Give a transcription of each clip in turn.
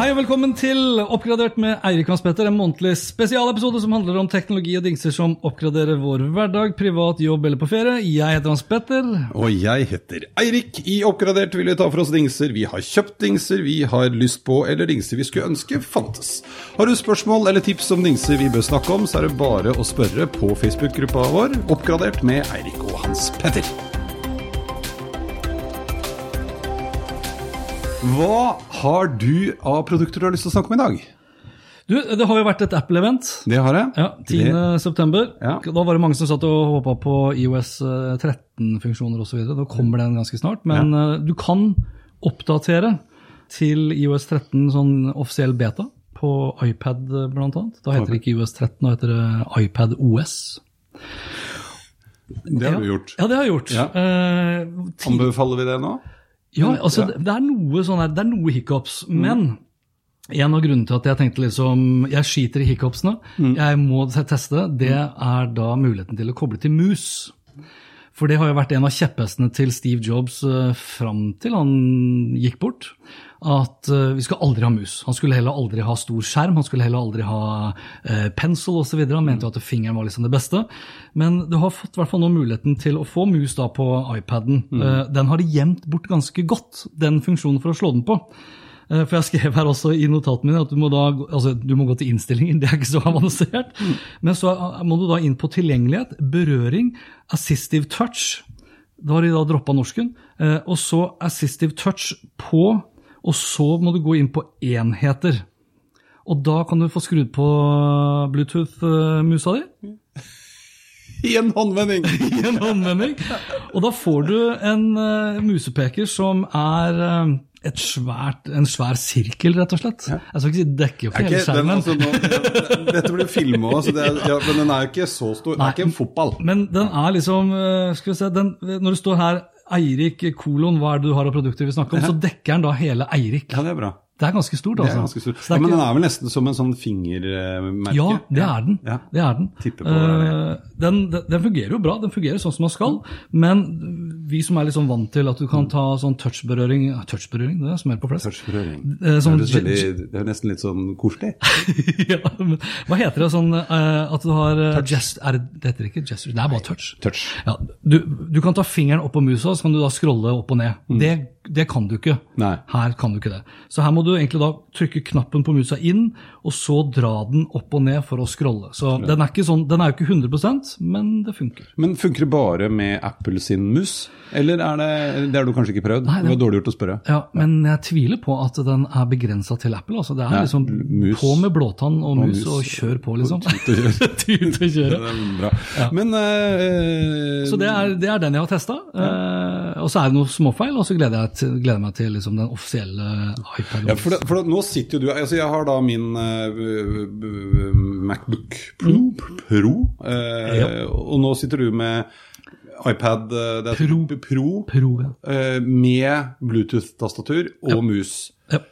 Hei og velkommen til Oppgradert med Eirik Hans Petter, en månedlig spesialepisode som handler om teknologi og dingser som oppgraderer vår hverdag, privat, jobb eller på ferie. Jeg heter Hans Petter. Og jeg heter Eirik. I Oppgradert vil vi ta for oss dingser vi har kjøpt dingser vi har lyst på, eller dingser vi skulle ønske fantes. Har du spørsmål eller tips om dingser vi bør snakke om, så er det bare å spørre på Facebook-gruppa vår Oppgradert med Eirik og Hans Petter. Hva har du av produkter du har lyst til å snakke om i dag? Du, Det har jo vært et Apple-event. Det har jeg. Ja, 10. september. Ja. Da var det mange som satt og håpa på IOS 13-funksjoner osv. Nå kommer den ganske snart. Men ja. du kan oppdatere til IOS 13 sånn offisiell beta på iPad bl.a. Da heter det ikke IOS 13, da heter det iPad OS. Det har du gjort. Ja, det har jeg gjort. Ja. Eh, Anbefaler vi det nå? Ja, altså, Ja. Det, er noe sånn her, det er noe hiccups, men en av grunnene til at jeg tenkte liksom, jeg skiter i hiccupsene, jeg må teste, det er da muligheten til å koble til mus. For det har jo vært en av kjepphestene til Steve Jobs uh, fram til han gikk bort. At eh, vi skal aldri ha mus. Han skulle heller aldri ha stor skjerm, han skulle heller aldri ha uh, pensel osv. Han mente jo at fingeren var liksom det beste. Men du har fått hvert fall nå muligheten til å få mus da på iPaden. Mm. den har de gjemt bort ganske godt, den funksjonen for å slå den på. Eh, For jeg skrev her også i notatene mine at du må, da, altså, du må gå til innstillinger, det er ikke så avansert. Men så må du da inn på tilgjengelighet, berøring, assistive touch. Da har de da droppa norsken. Eh, Og så assistive touch på, og så må du gå inn på enheter. Og da kan du få skrudd på Bluetooth-musa di I en håndvending! i en håndvending. Og da får du en eh, musepeker som er eh, svært, en svær sirkel, rett og slett. Jeg skal ikke si dekke Er hele ikke, den, skjermen. altså, nå, dette blir filma, så det ja, men den er jo ikke så stor. Den er ikke en fotball. Men den er liksom eh, skal vi se, den, Når det står her Eirik kolon, hva er det du har av produkter vi snakker om, så dekker den da hele Eirik. Ja, det er bra. Det er ganske stort, Det er altså. ganske stort. Ja, men den er vel nesten som en sånn fingermerke? Ja, det er den. Ja. Det er den. På Eh, den, den. Fungerer jo bra, den fungerer sånn som den skal. Men vi som er litt sånn vant til at du kan ta sånn touchberøring Touchberøring, det er smør på flest. Touchberøring. Uh, Det, sånn det, det er nesten litt sånn koselig. ja, men hva heter det sånn uh, at du har uh, gest, er det, heter ikke gesture, det er bare touch. Touch. Ja, du, du kan ta fingeren opp på musa, så kan du da scrolle opp og ned. Det, det kan du ikke. Mm. Nei. Her kan du ikke det. Så her må du egentlig da trykke knappen på musa inn, og så dra den opp og ned for å scrolle. Så den er, ikke sånn, den er jo ikke 100% men det funker. Men funker det bare med Apple sin mus? Eller er det Det har du kanskje ikke prøvd? Nei, det- var dårlig gjort å spørre. Ja, Men jeg tviler på at den er begrensa til Apple. altså Det er Ja, liksom mus. på med blåtann og mus, og kjør på, liksom. Tut og kjøre. Bra. Men uh, Så det er, det er den jeg har testa. og så er det noen småfeil, og så gleder jeg, gleder meg til liksom, den offisielle iPad. ja, for, det, for det, nå sitter jo du altså Jeg har da min b- Macbook Pro, Pro uh, Ja. og nå sitter du med iPad er Pro. Pro Pro, ja. med Bluetooth-tastatur og mus. Ja.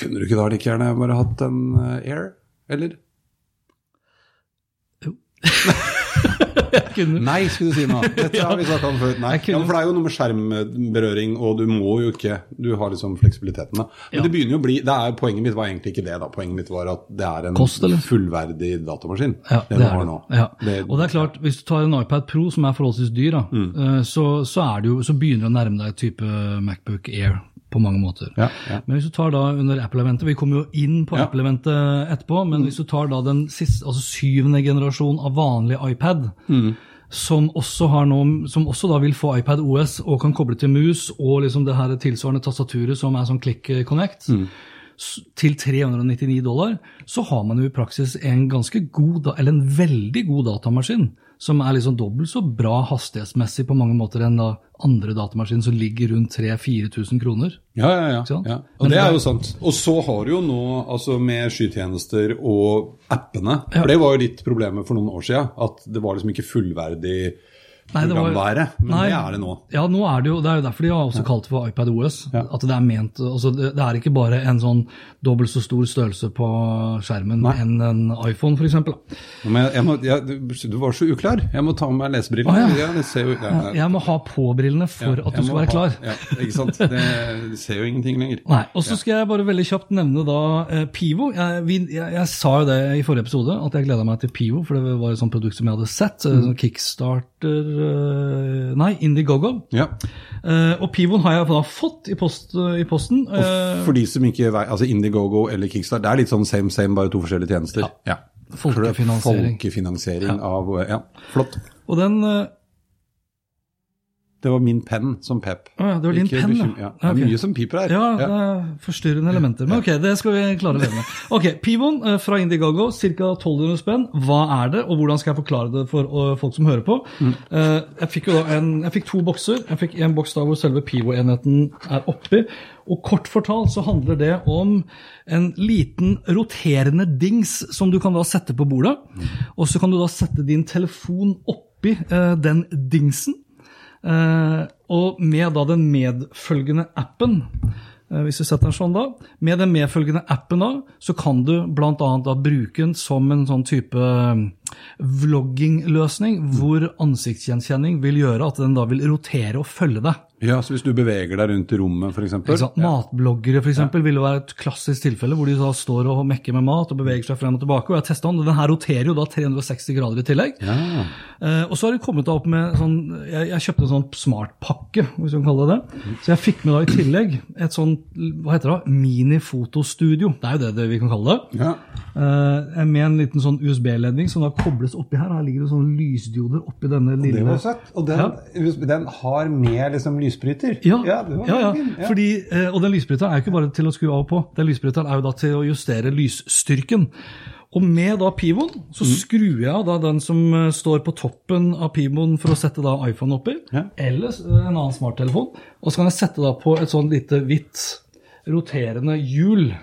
Kunne du ikke da like gjerne bare hatt en Air, eller? Jo. Nei, skulle du si nå. Dette har vi sagt om før. Nei. Ja, for det er jo noe med skjermberøring, og du må jo ikke Du har liksom fleksibiliteten, da. Men Ja. det begynner jo å bli det er, Poenget mitt var egentlig ikke det, da. Poenget mitt var at det er en Kost, fullverdig datamaskin. Ja, det, du har nå. Ja. Det- og det er klart, hvis du tar en iPad Pro som er forholdsvis dyr, da, Mm. eh, så, så, er det jo, så begynner det å nærme deg type Macbook Air på mange måter. Ja, ja. Men hvis du tar da under Apple-eventet, vi kommer jo inn på Ja. Apple-eventet etterpå, men hvis du tar da den siste, altså syvende generasjon av vanlig iPad, Mm. som, også har nå, som også da vil få iPad OS og kan koble til mus, og liksom det her tilsvarende tastaturet som er sånn Click Connect, Mm. til 399 dollar, så har man jo i praksis en ganske god, eller en veldig god datamaskin, som er liksom dobbelt så bra hastighetsmessig på mange måter enn da andre datamaskiner som ligger rundt 3000-4000 kroner. Ja, ja, ja. Ja. Og det er jo sant. Og så har du jo nå, altså med skytjenester og appene. For det var jo litt problemet for noen år siden, at det var liksom ikke fullverdig Nei, det var- være, Men Nei. det er det nå. Ja, nå er det jo, det er jo derfor de har også kalt det for iPad OS. Ja. At det er ment, altså det, det er ikke bare en sånn dobbelt så stor størrelse på skjermen Nei. enn en iPhone, f.eks. Jeg, jeg jeg, du- var så uklar. Jeg må ta med meg lesebrillene. Ah, ja. det ja. Jeg må ha på brillene for at du skal være ha- klar. Ja, ikke sant. Det, ser jo ingenting lenger. Nei, og så skal jeg bare veldig kjapt nevne da eh, Pivo. Jeg, vi, jeg, jeg sa jo det i forrige episode, at jeg gleda meg til Pivo, for det var et sånt produkt som jeg hadde sett. Mm. Sånn Kickstarter eh, Nei, Indiegogo. Ja. Eh, og Pivoen har jeg da fått i, post, i posten. Og For de som ikke vet, altså Indiegogo eller Kickstart, det er litt sånn same same, bare to forskjellige tjenester. Ja. Folkefinansiering. Folkefinansiering av Ja, flott. og den eh, Det var min penn som pep. Å ja, det var din penn, ja. ja. Det er okay. mye som piper her. Ja, det er forstyrrende elementer. Men ok, det skal vi klare med. Ok, Pivoen eh, fra Indiegogo, ca. 1200 spenn. Hva er det, og hvordan skal jeg forklare det for eh, folk som hører på? Mm. Jeg fikk jo da en, jeg fikk to bokser. Jeg fikk en boks da hvor selve Pivo-enheten er oppi. Og kort fortalt så handler det om en liten roterende dings som du kan da sette på bordet. Og så kan du da sette din telefon oppi eh, den dingsen. Eh, og med da den medfølgende appen, eh, hvis vi setter den sånn da, med den medfølgende appen da, så kan du da bruke den som en sånn type vlogging-løsning, hvor ansiktsgjenkjenning vil gjøre at den da vil rotere og følge deg. Ja, så hvis du beveger deg rundt i rommet, f.eks. Ja. Matbloggere for eksempel, vil jo være et klassisk tilfelle hvor de da står og mekker med mat og beveger seg frem og tilbake. og jeg testet den, Den her roterer jo da 360 grader i tillegg. Ja. Eh, og så har de kommet da opp med sånn Jeg, jeg kjøpte en sånn smartpakke, hvis du kan kalle det det. Så jeg fikk med da i tillegg et sånn hva heter det, minifotostudio. Det er jo det, det vi kan kalle det. ja. Eh, med en liten sånn USB-ledning som da kobles oppi her. Her ligger det sånne lysdioder oppi denne Det lille var søtt. Og den, den har med liksom lysbryter. Ja, ja, ja. Ja. Fordi, eh, og den lysbryteren er jo ikke bare til å skru av og på. Den lysbryteren er jo da til å justere lysstyrken. Og med da pivoen så Mm. skrur jeg av da den som eh, står på toppen av pivoen for å sette da iPhone oppi, Ja. eller eh, en annen smarttelefon. Og så kan jeg sette da på et sånn lite hvitt roterende hjul.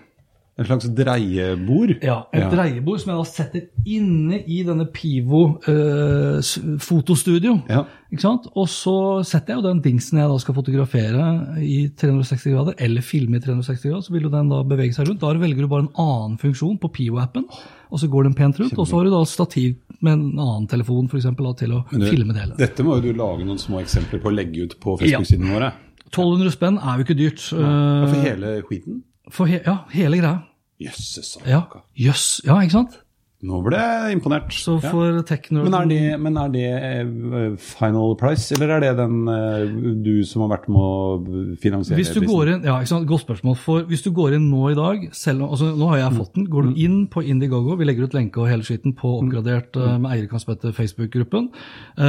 En slags dreiebord. Ja, et Ja. dreiebord som jeg da setter inne i denne Pivo eh, fotostudio. Ja. Ikke sant? Og så setter jeg jo den dingsen jeg da skal fotografere i 360 grader, eller filme i 360 grader, så vil jo den da bevege seg rundt. Da velger du bare en annen funksjon på Pivo-appen, og så går den pent rundt. Og så har du da stativ med en annen telefon for eksempel, da, til å du, filme det hele. Dette må jo du lage noen små eksempler på å legge ut på Facebook-sidene våre. 1200 spenn er jo ikke dyrt. Ja, eh, For hele skiten? For he ja, hele greia. Jøsses. Ja, jøss. Ja, ikke sant? Nå ble jeg imponert. Så Ja. for tekno... Men er det, men er det eh, final price, eller er det den eh, du som har vært med å finansiere? Hvis du prisen? går inn, ja, ikke sant, Godt spørsmål. for Hvis du går inn nå i dag, selv altså Nå har jeg fått den. Går du inn på Indiegogo, vi legger ut lenke og hele skitten på oppgradert eh, med Hans Facebook-gruppen,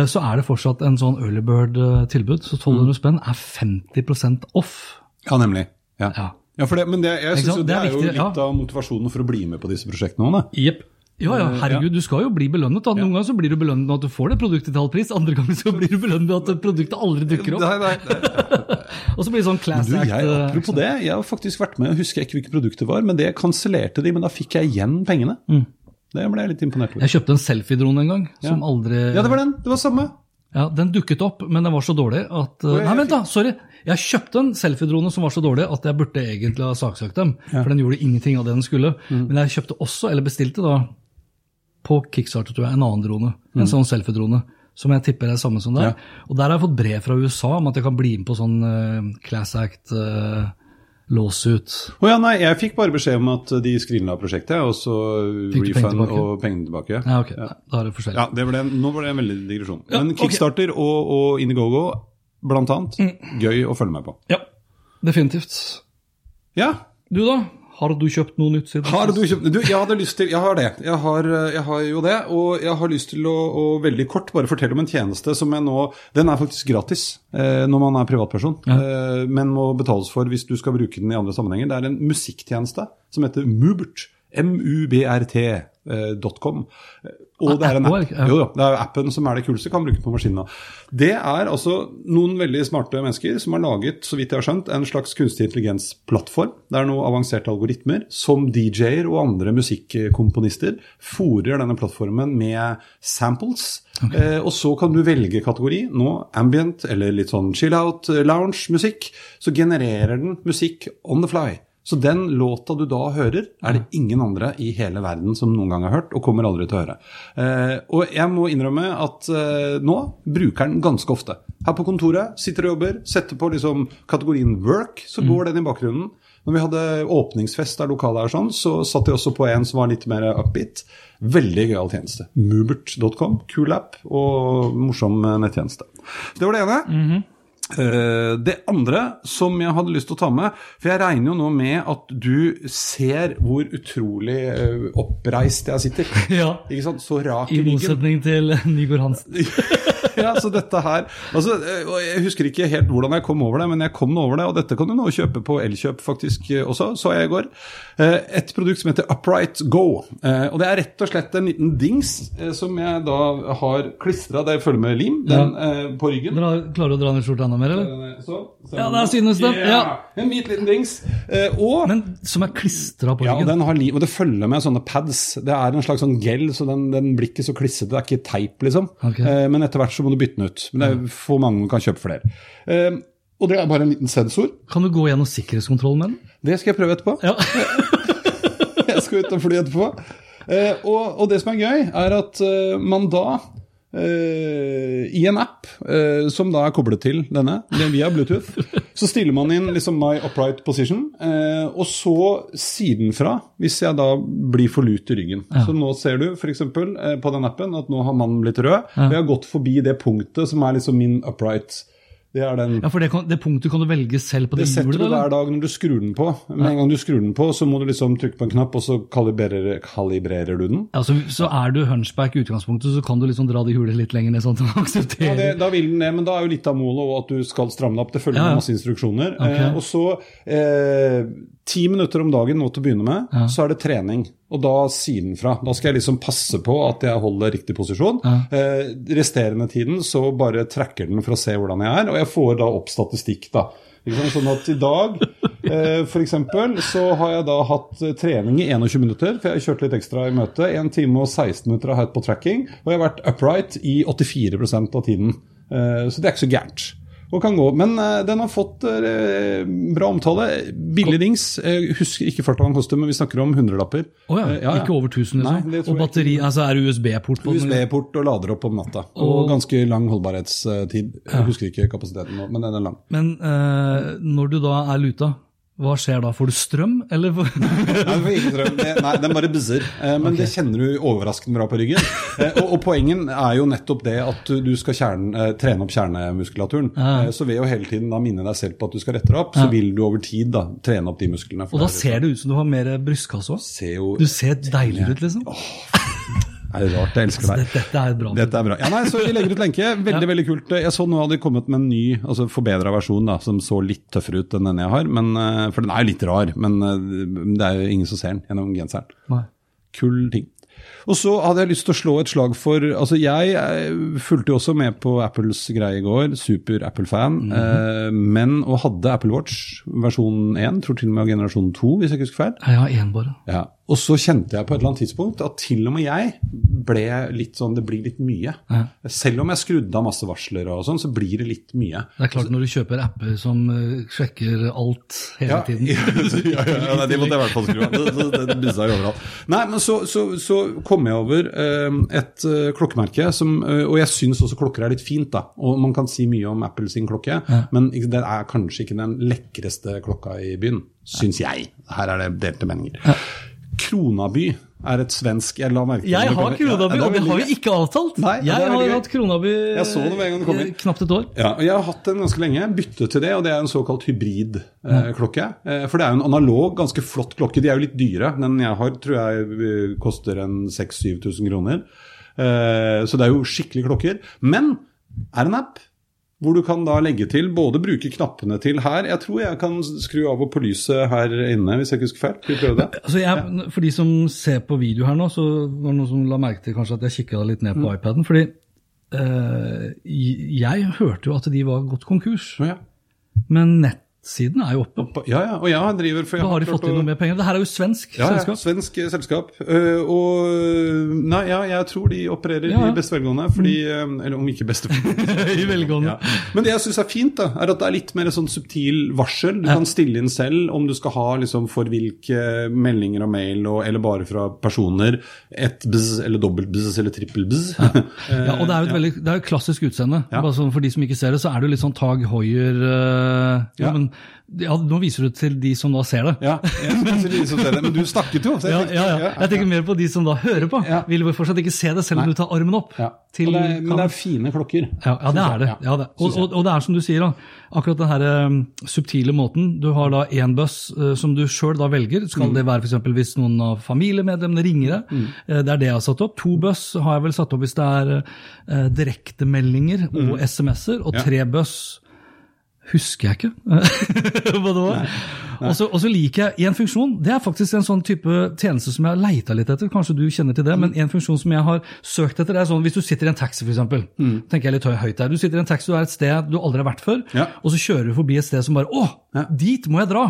så er det fortsatt en sånn early bird-tilbud. Så 1200 spenn er 50% off. Ja, nemlig. Ja. Ja. Ja, det, men det, jeg synes jo det, er jo litt ja. av motivasjonen for å bli med på disse prosjektene òg, da. Jepp. Ja, ja, Eh, herregud, du skal jo bli belønnet. da. Noen ganger så blir du belønnet med at du får det produktet til halv pris, andre ganger så blir du belønnet med at produktet aldri dukker opp. Nei, nei, nei. Og så blir det sånn class Du, jeg, act. eh, apropos det, jeg har faktisk vært med, jeg husker ikke hvilket produkt det var, men det kansellerte de, men da fikk jeg igjen pengene. Det ble jeg litt imponert over. Jeg kjøpte en selfie-drone en gang, som aldri Ja, det var den. Det var samme. Ja, Den dukket opp, men den var så dårlig at uh, Nei, vent, da! Sorry. Jeg kjøpte en selfiedrone som var så dårlig at jeg burde egentlig ha saksøkt dem. For den gjorde ingenting av det den skulle. Men jeg kjøpte også, eller bestilte da på Kickstarter, tror jeg, en annen drone. En sånn selfie-drone. Som jeg tipper er samme som deg. Ja. Og der har jeg fått brev fra USA om at jeg kan bli med på sånn uh, Class Act uh, lawsuit. Å ja, nei, jeg fikk bare beskjed om at de skrinla prosjektet, og så penger refund tilbake? og pengene tilbake. Ja, ok. Da er det forskjellig. Ja, det ble, nå ble det en veldig digresjon. Ja, Men Kickstarter Kickstarter og, og Indiegogo, blant annet, gøy å følge med på. Ja, definitivt. Ja, Du da? Har du kjøpt noe nytt siden Har du kjøpt Du, jeg hadde lyst til Jeg har det. Jeg har, eh, jeg har jo det. Og jeg har lyst til å, å veldig kort bare fortelle om en tjeneste som jeg nå Den er faktisk gratis eh, når man er privatperson, eh, men må betales for hvis du skal bruke den i andre sammenhenger. Det er en musikktjeneste som heter Mubert. M-u-b-r-t.com. Og det er en app app. Ja. Jo det er appen som er det kuleste, kan bruke på maskinen. Det er altså noen veldig smarte mennesker som har laget, så vidt jeg har skjønt, en slags kunstig intelligens-plattform. Det er noen avanserte algoritmer som DJ-er og andre musikkomponister fòrer denne plattformen med samples. Eh, og så kan du velge kategori. Nå ambient eller litt sånn chill-out, lounge-musikk. Så genererer den musikk on the fly. Så den låta du da hører, er det ingen andre i hele verden som noen gang har hørt, og kommer aldri til å høre. Eh, og jeg må innrømme at eh, nå bruker den ganske ofte. Her på kontoret, sitter og jobber, setter på liksom kategorien work, så går den i bakgrunnen. Når vi hadde åpningsfest der lokalet er sånn, så satt jeg også på en som var litt mer upbeat. Veldig gøyal tjeneste. Mubert.com, kul app og morsom eh, nettjeneste. Det var det ene. Eh, det andre som jeg hadde lyst til å ta med For jeg regner jo nå med at du ser hvor utrolig eh, oppreist jeg sitter. Ja. Ikke sant? Så rak I i motsetning til Nygård Hansen. ja, så dette her altså, eh, Jeg husker ikke helt hvordan jeg kom over det, men jeg kom over det. Og dette kan du nå kjøpe på Elkjøp faktisk eh, også, så jeg i går. Eh, Et produkt som heter Upright Go. Og det er rett og slett en liten dings som jeg da har klistra, det følger med lim, den ja. på ryggen. Dra, klarer du å dra ned skjorta enda mer, eller? Så, så Ja, der synes Yeah, ja. En hvit liten dings. Eh, og Men som er klistra på ja, ryggen? den har liv, og det følger med sånne pads. Det er en slags sånn gel, så den, den blir ikke så klissete. Det er ikke teip, liksom. Okay. Eh, men etter hvert så må du bytte den ut. Men det er for mange som kan kjøpe flere. Eh, og det er bare en liten sensor. Kan du gå gjennom sikkerhetskontrollen med den? Det skal jeg prøve etterpå. Ja. jeg skal ut og fly etterpå. Eh, og, og det som er gøy, er at eh, man da eh, i en app uh, som da er koblet til denne via Bluetooth, så stiller man inn liksom my upright position, Uh, og så sidenfra, hvis jeg da blir for lut i ryggen. Så nå ser du f.eks. Uh, på den appen at nå har mannen blitt rød, og jeg har gått forbi det punktet som er liksom min upright. Det er den ja, for det, kan, det punktet kan du velge selv på det, det setter hjulet, du hver dag når du skrur den på. Med en gang du skrur den på, så må du liksom trykke på en knapp, og så kalibrerer, kalibrerer du den. Ja, så, så er du hunchback i utgangspunktet, så kan du liksom dra det hjulet litt lenger ned, sånn at du Ja, det, da vil den ned, men da er jo litt av målet at du skal stramme opp. Det følger Ja, ja. med masse instruksjoner. Okay. Eh, og så eh, ti minutter om dagen nå til å begynne med, så er det trening. Og da sidenfra. Da skal jeg liksom passe på at jeg holder riktig posisjon. Eh, resterende tiden så bare tracker den for å se hvordan jeg er, og jeg får da opp statistikk, da. Sånn at i dag, eh, eksempel, så har jeg da hatt eh, trening i 21 minutter, for jeg har kjørt litt ekstra i møte. 1 time og 16 minutter har jeg hatt på tracking, og jeg har vært upright i 84% av tiden. Eh, så det er ikke så gærent. Og kan gå. Men eh, den har fått eh, bra omtale. Billig dings. Jeg husker ikke farta den koster, men vi snakker om hundrelapper. Oh ja, Eh, ja, ikke over 1000 liksom? Nei, og batteri, altså er det USB-port på den? USB-port og lader opp om natta. Og, Og- ganske lang holdbarhetstid. Jeg husker ikke kapasiteten nå, men den er lang. Men eh, når du da er luta, hva skjer da? Får du strøm, eller? Nei, får ikke strøm. Det- Nei, den bare buzzer. Men Men det kjenner du overraskende bra på ryggen. Eh, Og, og poengen er jo nettopp det at du, skal kjerne, eh, trene opp kjernemuskulaturen. Ja. Så ved å hele tiden da minne deg selv på at du skal rette deg opp, så vil du over tid da trene opp de musklene. Og da ser det ut som du har mer brystkasse òg. Du ser deiligere ut, liksom. Er det rart? Jeg elsker deg. Dette, dette er bra. Dette er bra. Ja, nei, så Vi legger ut lenke. Veldig veldig kult. Jeg så nå hadde de kommet med en ny, altså forbedra versjon da, som så litt tøffere ut enn den jeg har. Men, eh, for den er jo litt rar, men eh, det er jo ingen som ser den gjennom genseren. Nei. Kul ting. Og så hadde jeg lyst til å slå et slag for altså Jeg eh, fulgte jo også med på Apples greie i går, super Apple-fan. eh, men og hadde Apple Watch versjon 1, tror til og med generasjon 2, hvis jeg ikke husker feil. Har én bare. Ja, Og så kjente jeg på et eller annet tidspunkt at til og med jeg ble litt sånn Det blir litt mye. Selv om jeg skrudde av masse varsler og sånn, så blir det litt mye. Det er klart når du kjøper apper som eh, sjekker alt hele Ja, tiden. ja, ja, ja, nei, det måtte jeg i hvert fall skru av. Det, det, det blussa jo overalt. Nei, men så, så, så kom jeg over eh, et eh, klokkemerke som eh, Og jeg syns også klokker er litt fint, da. Og man kan si mye om Apple sin klokke, men det er kanskje ikke den lekreste klokka i byen. Syns jeg. Her er det delte meninger. Kronaby er et svensk Jeg la merke til Jeg har Kronaby, er og det har vi ikke avtalt. Nei, ja, jeg har gøy. hatt Kronaby Jeg så det med en gang det kom inn. eh, knapt et år. Ja, og Jeg har hatt den ganske lenge. Byttet til det, og det er en såkalt hybridklokke. Eh, for det er jo en analog, ganske flott klokke. De er jo litt dyre. Den jeg har, tror jeg eh, koster en 6000-7000 kroner. Eh, så det er jo skikkelige klokker. Men er en app hvor du kan da legge til, både bruke knappene til her Jeg tror jeg kan skru av og på lyset her inne, hvis jeg ikke husker feil. Skal vi prøve det? Altså jeg, For de som ser på video her nå, så var det noen som la merke til kanskje at jeg kikka litt ned på Mm. iPaden. fordi øh, jeg hørte jo at de var gått konkurs, ja. men nettsiden er jo oppe. ja, ja. Og jeg driver for jeg Da har de fått inn noe mer penger. Det her er jo svensk Ja, ja, selskap. svensk eh, selskap. Uh, og Nei, ja, jeg tror de opererer Ja, ja. i beste velgående, fordi mm. Eller om ikke beste I velgående. ja. Men det jeg syns er fint, da, er at det er litt mer sånn subtil varsel. Du kan stille inn selv om du skal ha liksom for hvilke meldinger og mail, og, eller bare fra personer. Et bzz eller dobbelt bzz eller trippel bzz. Ja, og det er jo et veldig, det er jo klassisk utseende. Ja. Bare sånn for de som ikke ser det, så er det jo litt sånn Tag Hoier uh, ja. Ja. men, ja, Nå viser du til de som da ser det. ja, jeg spiser de som ser det. Men du snakket jo. Ja, ja, ja. Jeg tenker mer på de som da hører på. Ja. Vil fortsatt ikke se det, selv om Nei. du tar armen opp. Ja. til det men det er fine klokker. Ja, ja, det er det. Ja, det. Og, og, og det er som du sier, da, akkurat den her um, subtile måten. Du har da én buss uh, som du sjøl velger. Mm. Skal det være f.eks. hvis noen av familiemedlemmene ringer deg? Uh, det er det jeg har satt opp. To buss har jeg vel satt opp hvis det er direktemeldinger og SMS-er. Og Mm. Tre buss husker jeg ikke hva det var. Og så liker jeg en funksjon. Det er faktisk en sånn type tjeneste som jeg har leita litt etter. Kanskje du kjenner til det, men en funksjon som jeg har søkt etter, er sånn hvis du sitter i en taxi, f.eks. Mm. tenker jeg litt høyt der. Du sitter i en taxi, du er et sted du aldri har vært før, Ja. og så kjører du forbi et sted som bare Å, dit må jeg dra!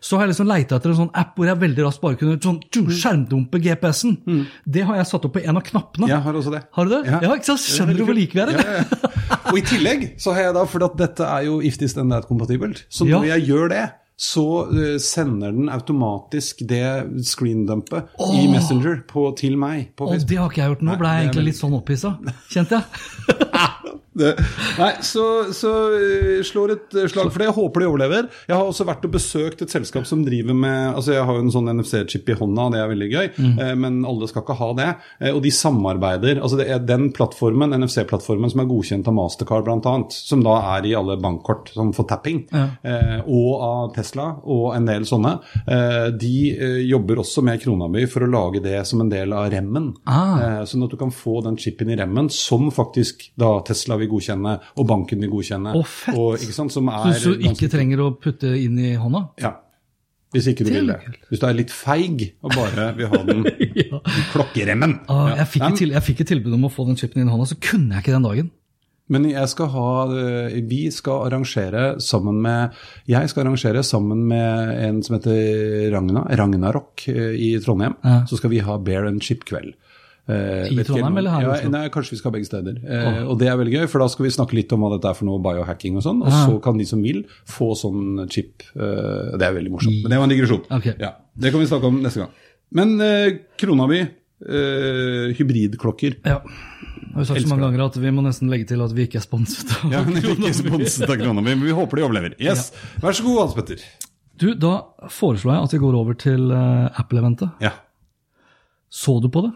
Så har jeg liksom leita etter en sånn app hvor jeg veldig raskt bare kunne sånn, tju, skjermdumpe GPS-en. Det har jeg satt opp på en av knappene. Jeg har også det. Har du det? Ja, ikke sant? Skjønner du hvor like vi er? eller? Ja, ja. Og i tillegg så har jeg da, for at dette er jo if this then that kompatibelt, så Ja. når jeg gjør det, så eh, sender den automatisk det screendumpet i Messenger på, til meg på Og det har ikke jeg gjort nå. Ble jeg egentlig litt sånn opphissa, kjente jeg. Det, nei, så, så eh, slår et eh, slag for det. Jeg håper de overlever. Jeg har også vært og besøkt et selskap som driver med altså Jeg har jo en sånn NFC-chip i hånda, det er veldig gøy, eh, men alle skal ikke ha det. Og de samarbeider. altså det er Den plattformen, NFC-plattformen som er godkjent av Mastercard bl.a., som da er i alle bankkort som for tapping, eh, og av Tesla og en del sånne, eh, de jobber også med Kronaby for å lage det som en del av remmen. Ah. Eh, sånn at du kan få den chipen i remmen som faktisk da Tesla vil godkjenne, og banken vil godkjenne. Å, fett. Og, ikke sant, som er så du ikke trenger å putte inn i hånda? Ja. Hvis ikke du vil det. Hvis du er litt feig og bare vil ha den i klokkeremmen. Ah, Ja. jeg, fikk et til, jeg fikk et tilbud om å få den chipen inn i hånda, så kunne jeg ikke den dagen. Men jeg skal ha eh, Vi skal arrangere sammen med Jeg skal arrangere sammen med en som heter Ragna, Ragnarok eh, i Trondheim. Ja. Så skal vi ha Bear and Chip-kveld. Eh, I Trondheim eller her ja, Nei, kanskje vi skal begge steder. Eh, Og det er veldig gøy, for da skal vi snakke litt om hva dette er for noe biohacking og sånn. Og Ja. så kan de som vil, få sånn chip. Uh, det er veldig morsomt. Men det var en digresjon. Okay. Ja, det kan vi snakke om neste gang. Men krona mi, hybridklokker. Ja. Jeg har sagt så mange ganger at vi må nesten legge til at vi ikke er sponset av Ja, men ikke sponset av Kronaby, men vi håper de overlever. Yes, Vær så god, Hans Petter. Du, da foreslår jeg at vi går over til Apple-eventet. Ja. Så du på det?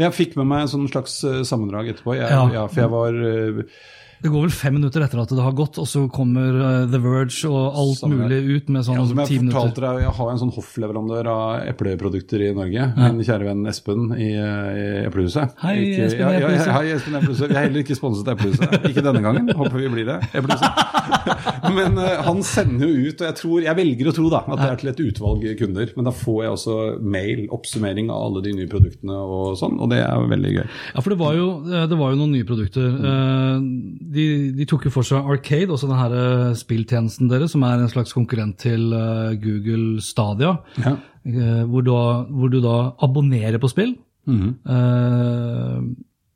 Jeg fikk med meg en sånn slags eh, sammendrag etterpå. Jeg, Ja. ja. for jeg var eh, Det går vel fem minutter etter at det har gått, og så kommer eh, The Verge og alt Samme mulig ut med sånn ja, Som ti minutter. deg, jeg har en sånn hoffleverandør av epleprodukter i Norge. Min kjære venn Espen i, i Eplehuset. Hei, Ikke- Espen i ja, ja. Hei, Espen Eplehuset. Vi er heller ikke sponset av Eplehuset. Ikke denne gangen. Håper vi blir det. Eplehuset. Men uh, han sender jo ut, og jeg tror, jeg velger å tro da, at det er til et utvalg kunder. Men da får jeg også mail, oppsummering av alle de nye produktene og sånn, og det er veldig gøy. Ja, for det var jo, det var jo noen nye produkter. Eh, de, de tok jo for seg Arcade, også denne eh, spilltjenesten deres, som er en slags konkurrent til eh, Google Stadia. Ja. eh, hvor, du, hvor du da abonnerer på spill. eh,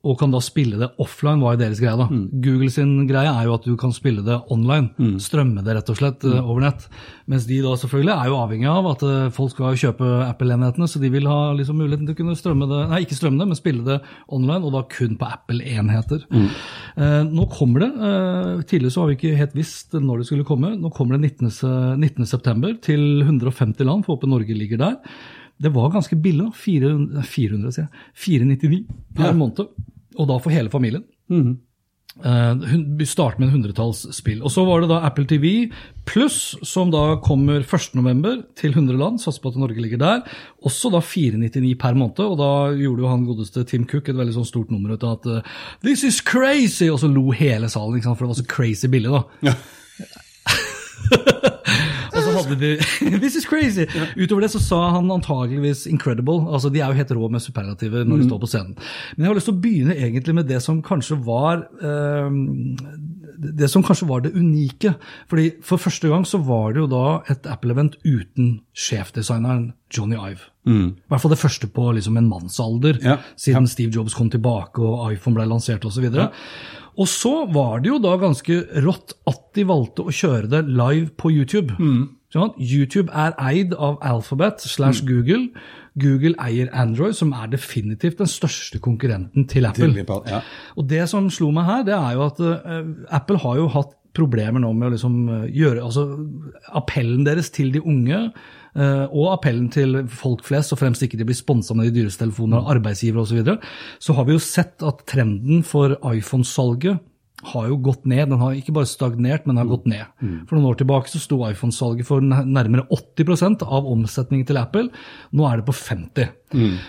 og kan da spille det offline, var jo deres greie. da. Google sin greie er jo at du kan spille det online. Strømme det rett og slett mm. over nett. Mens de da selvfølgelig er jo avhengig av at eh, folk skal kjøpe Apple-enhetene, så de vil ha liksom muligheten til å kunne strømme det, nei ikke strømme det, men spille det online, og da kun på Apple-enheter. Eh, nå kommer det. Eh, tidligere så har vi ikke helt visst når det skulle komme. Nå kommer det 19. 19. september til 150 land. Får håpe Norge ligger der. Det var ganske billig. da. 400, 400 sier jeg. 499 per måned. Og da for hele familien. Eh, hun- Vi starter med en hundretalls spill. Og så var det da Apple TV pluss, som da kommer 1.11. til 100 land. Satser på at Norge ligger der. Også da 499 per måned. Og da gjorde jo han godeste Tim Cook et veldig sånn stort nummer ut av at uh, This is crazy! Og så lo hele salen, for det var så crazy billig, da. Ja. Hadde de This is crazy! Utover det så sa han antageligvis incredible. altså De er jo helt rå med superlativer når de står på scenen. Men jeg har lyst til å begynne egentlig med det som kanskje var eh, det som kanskje var det unike. fordi For første gang så var det jo da et Apple-event uten sjefdesigneren Johnny Ive. I hvert fall det første på liksom en mannsalder, Ja, siden Steve Jobs kom tilbake og iPhone ble lansert osv. Og, så og så var det jo da ganske rått at de valgte å kjøre det live på YouTube. Sånn, YouTube er eid av Alphabet slash Google. Google eier Android, som er definitivt den største konkurrenten til Apple. Til Apple ja. Og det som slo meg her, det er jo at uh, Apple har jo hatt problemer nå med å liksom eh, gjøre altså Appellen deres til de unge eh, og appellen til folk flest, og fremst ikke de blir sponsa med de dyreste telefonene av arbeidsgivere osv., så, videre, så har vi jo sett at trenden for iPhone-salget har jo gått ned. Den har ikke bare stagnert, men har gått ned. For noen år tilbake så sto iPhone-salget for nærmere 80% av omsetningen til Apple. Nå er det på 50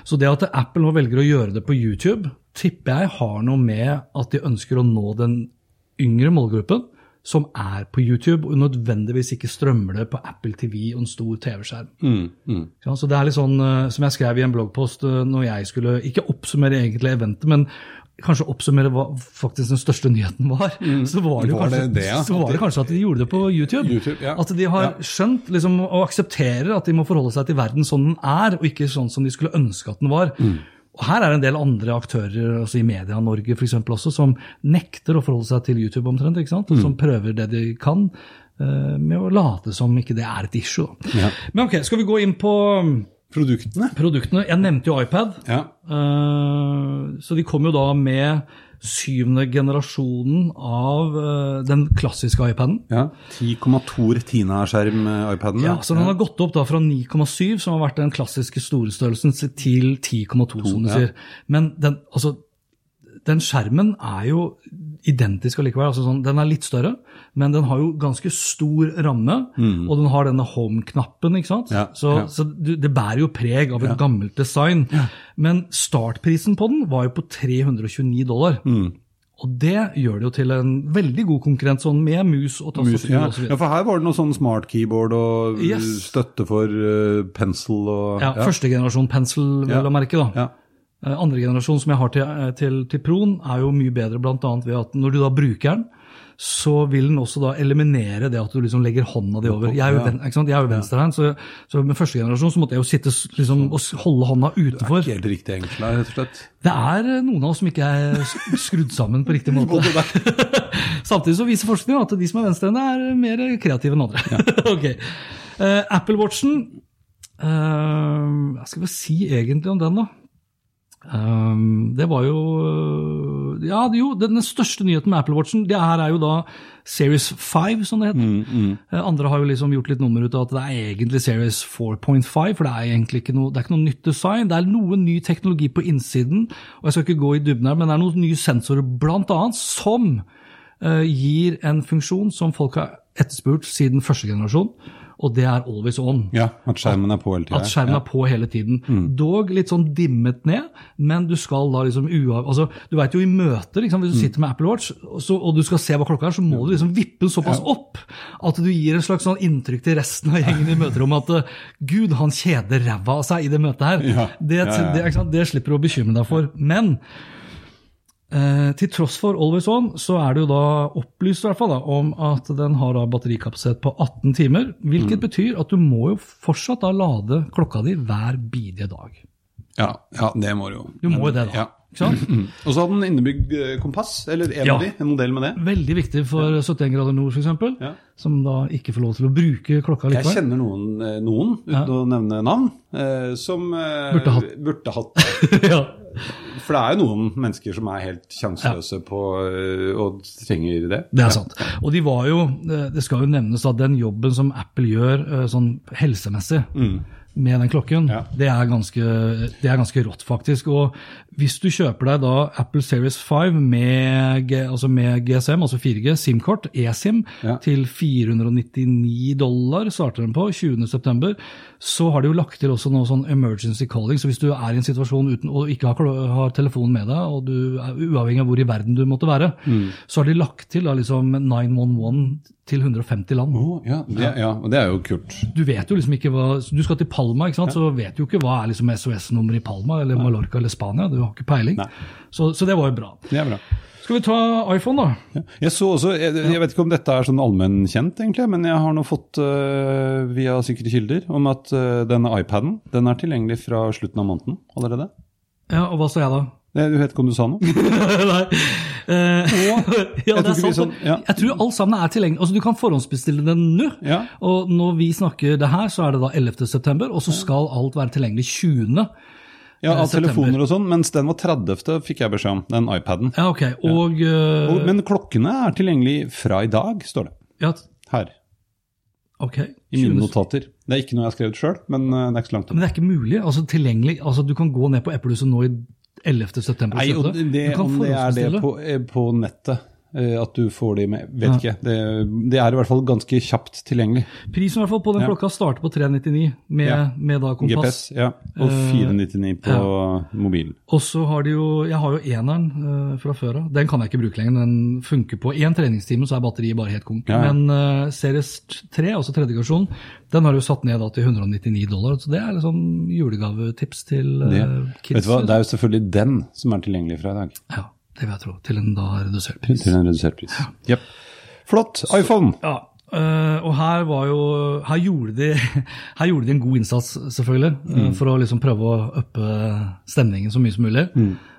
Så det at Apple nå velger å gjøre det på YouTube, tipper jeg har noe med at de ønsker å nå den yngre målgruppen som er på YouTube, og nødvendigvis ikke strømmer det på Apple TV og en stor TV-skjerm. Ja, så det er litt sånn, eh, Som jeg skrev i en bloggpost eh, når jeg skulle ikke oppsummere egentlig eventet, men kanskje oppsummere hva faktisk den største nyheten var, så, var det, Var kanskje, det, ja? så var det kanskje at de gjorde det på YouTube. YouTube, ja. At de har skjønt liksom, og aksepterer at de må forholde seg til verden sånn den er, og ikke sånn som de skulle ønske at den var. Mm. Og Her er det en del andre aktører altså i Media-Norge for også, som nekter å forholde seg til YouTube omtrent, ikke sant? Mm. som prøver det de kan uh, med å late som ikke det er et issue. Ja. Men ok, skal vi gå inn på um, Produktene? produktene? Jeg nevnte jo iPad. Ja. Uh, så de kom jo da med syvende generasjonen av uh, den klassiske iPaden. ja. 10,2 Retina-skjerm-iPaden. Ja, så den har gått opp da fra 9,7, som har vært den klassiske storestørrelsen, til 10,2, som du ja. sier. Men den, altså, den skjermen er jo identisk allikevel. Altså sånn, den er litt større, men den har jo ganske stor ramme, og den har denne home-knappen. ikke sant? Mm. Ja, så ja. så det bærer jo preg av et gammelt design. Men startprisen på den var jo på 329 dollar. Mm. Og det gjør det jo til en veldig god konkurrent sånn med mus og tastatur ja. ja, for her var det noe sånn smart keyboard og Yes. støtte for uh, pensel og Ja, første generasjon pensel, vil Ja. merke. da. Ja. Eh, Andre generasjon som jeg har til, eh, til, til Proen, er jo mye bedre bl.a. ved at når du da bruker den, så vil den også da eliminere det at du liksom legger hånda di over. Jeg er jo, ven, er venstrehånd, så, så med første generasjon så måtte jeg jo sitte liksom, og holde hånda utenfor. Ikke helt riktig der, rett og slett. Det er eh, noen av oss som ikke er skrudd sammen på riktig måte. Samtidig så viser forskning at de som er venstrehendte, er mer kreative enn andre. ok. uh, Apple Watchen uh, Hva skal vi si egentlig om den, da? Eh, det var jo Ja, jo, den, største nyheten med Apple Watchen det her er jo da Series 5, som det heter. Eh, Andre har jo liksom gjort litt nummer ut av at det er egentlig Series 4.5, for det er egentlig ikke noe, det er ikke noe nytt design. Det er noe ny teknologi på innsiden, og jeg skal ikke gå i dybden her, men det er noen nye sensorer blant annet som eh, gir en funksjon som folk har etterspurt siden første generasjon, og det er always on. Ja, at skjermen er på hele tiden. At skjermen er på hele tiden. Dog litt sånn dimmet ned, men du skal da liksom uav... Altså, du veit jo i møter, liksom, hvis du sitter med Apple Watch så, og du skal se hva klokka er, så må du liksom vippe den såpass opp at du gir en slags sånn inntrykk til resten av gjengen i møterommet at eh, gud, han kjeder ræva av seg i det møtet her. Ja, Det, ja, ja. Det, ikke det slipper du å bekymre deg for. Men Eh, til tross for Always On, så er det jo da opplyst i hvert fall da, om at den har da batterikapasitet på 18 timer. Hvilket betyr at du må jo fortsatt da lade klokka di hver bidige dag. Ja, ja, det må du jo. Du må jo det, da. Ja. Ikke sant? Og så hadde den innebygd eh, kompass, eller en Ja. av de, en modell med det. Veldig viktig for 71 grader nord, f.eks., Ja. som da ikke får lov til å bruke klokka Jeg kjenner noen, eh, noen uten Ja. å nevne navn, eh, som Burde hatt. burde hatt. For det er jo noen mennesker som er helt sjanseløse på eh, og trenger det. Det er sant. Og de var jo, det skal jo nevnes at den jobben som Apple gjør eh, sånn helsemessig med den klokken. Ja. det, er ganske, det er ganske rått, faktisk. Og hvis du kjøper deg da Apple Series 5 med, altså med GSM, altså 4G, SIM-kort, eSIM, Ja. til 499 dollar, starter den på 20.9., så har de jo lagt til også noe sånn emergency calling. Så hvis du er i en situasjon uten, og ikke har, har telefonen med deg, og du er uavhengig av hvor i verden du måtte være, Mm. så har de lagt til da liksom 911 til 150 land. Oh, ja, det, ja, og det er jo kult. Du vet jo liksom ikke hva Du skal til Palma, ikke sant? så vet du jo ikke hva er liksom SOS-nummeret i Palma eller Mallorca eller Spania. Du har ikke peiling. Så, så det var jo bra. Det er bra. Skal vi ta iPhone, da? Ja. Jeg så også, jeg, jeg vet ikke om dette er sånn allmennkjent, egentlig, men jeg har nå fått uh, via sikre kilder om at uh, denne iPaden den er tilgjengelig fra slutten av måneden allerede. Ja, Og hva sa jeg da? Du vet ikke om du sa noe? Nei. Uh, ja, det er sant. sånn- ja. Jeg tror alt sammen er tilgjengelig. Altså, Du kan forhåndsbestille den nå. Ja. Og når vi snakker det her, så er det da 11. september, og så skal alt være tilgjengelig 20. Ja, Eh, av september. telefoner og sånn, mens den var 30., fikk jeg beskjed om, den iPaden. Ja, ok. Og, eh, Og, men klokkene er tilgjengelig fra i dag, står det. ja, Her. ok. I mine notater. Det er ikke noe jeg har skrevet sjøl, men det er ikke så langt Men det er ikke mulig. altså tilgjengelig, altså Du kan gå ned på Eplehuset nå i 11. september. Nei, og det, om det er det på, eh, på nettet, at du får de med Vet ikke. Det, det er i hvert fall ganske kjapt tilgjengelig. Prisen i hvert fall på den Ja. klokka starter på 399 med, Ja. med da kompass. GPS, ja. Og 499 på mobilen. Og så har de jo Jeg har jo eneren eh, fra før av. Den kan jeg ikke bruke lenger. Den funker på én treningstime, så er batteriet bare helt konk. Ja, ja. Men uh, Series 3, altså tredje generasjon, den har du jo satt ned da til 199 dollar. Så det er litt sånn julegavetips til uh, kids. vet du hva, det er jo selvfølgelig den som er tilgjengelig fra i dag. Ja, det vil jeg tro. Til en da redusert pris. Til en redusert pris. Jep. Flott. iPhone. Ja, Uh, og her var jo Her gjorde de, her gjorde de en god innsats, selvfølgelig, øh, for å liksom prøve å uppe stemningen så mye som mulig.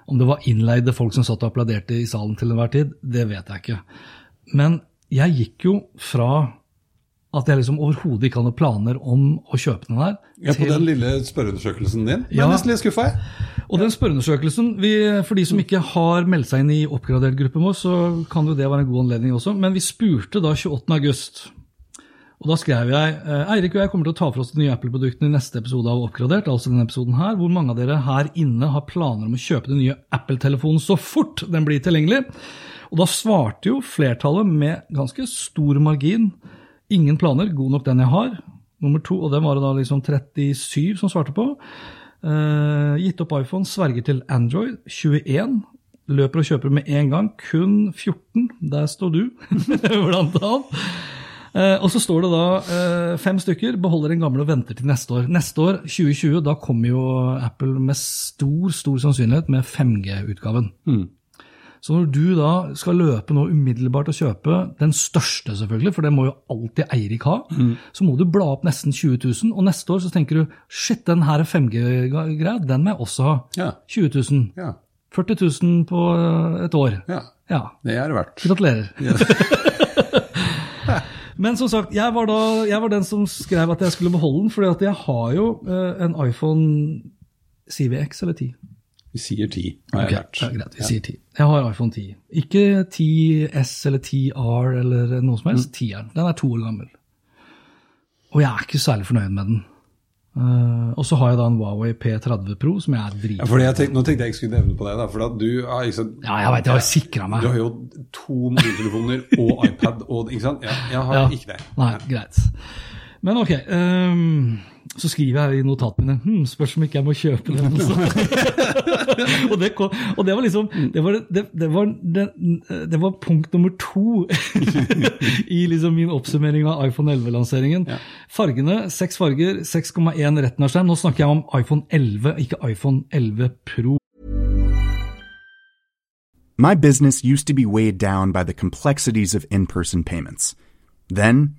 Om det var innleide folk som satt og applauderte i salen til enhver tid, det vet jeg ikke. Men jeg gikk jo fra at jeg liksom overhodet ikke hadde planer om å kjøpe den her, Ja, på den lille spørreundersøkelsen din. Jeg Ja. er nesten litt skuffa, jeg. Og den spørreundersøkelsen, vi, for de som ikke har meldt seg inn i oppgradert gruppen vår, så kan jo det være en god anledning også. Men vi spurte da 28. august. Og da skrev jeg eh, Eirik og jeg kommer til å ta for oss de nye Apple-produktene i neste episode av Oppgradert, altså denne episoden her, hvor mange av dere her inne har planer om å kjøpe den nye Apple-telefonen så fort den blir tilgjengelig. Og da svarte jo flertallet med ganske stor margin ingen planer, god nok den jeg har. Nummer to, og den var det da liksom 37 som svarte på. Uh, gitt opp iPhone, sverger til Android. 21. Løper og kjøper med en gang. Kun 14. Der står du, blant annet. Uh, og så står det da uh, fem stykker beholder den gamle og venter til neste år. Neste år, 2020, da kommer jo Apple med stor stor sannsynlighet med 5G-utgaven. Så når du da skal løpe nå umiddelbart og kjøpe den største, selvfølgelig, for det må jo alltid Eirik ha, så må du bla opp nesten 20 000. Og neste år så tenker du shit, den her 5G-greia, den må jeg også ha. Ja. 20 000. Ja. 40 000 på eh, et år. ja. Ja. Det er det verdt. Gratulerer. Men som sagt, jeg var, da, jeg var den som skrev at jeg skulle beholde den, fordi at jeg har jo eh, en iPhone CVX eller 10. Vi sier ti. har Ok, jeg lært. ja, greit, vi sier 10. Jeg har iPhone 10. Ikke 10S eller 10R eller noe som Mm. helst. 10-eren. Den er to år gammel. Og jeg er ikke særlig fornøyd med den. Uh, og så har jeg da en Huawei P30 Pro som jeg er Ja, dritfornøyd ja, med. nå tenkte jeg ikke skulle nevne på deg, da, for du har ikke sant, Ja, jeg vet, jeg har sikra meg. Du har jo to mobiltelefoner og iPad, og, ikke sant? Ja, jeg har Ja. ikke det. Nei, greit. Men ok, Um, så skriver jeg i notatene mine hm, spørs om ikke jeg må kjøpe den. og, det kom, og det var liksom Det var, det, det var, det, det var punkt nummer to i liksom min oppsummering av iPhone 11-lanseringen. Fargene, seks farger, 6,1 retinarskjerm. Nå snakker jeg om iPhone 11, ikke iPhone 11 Pro. My business used to be weighed down by the complexities of in person payments. Then,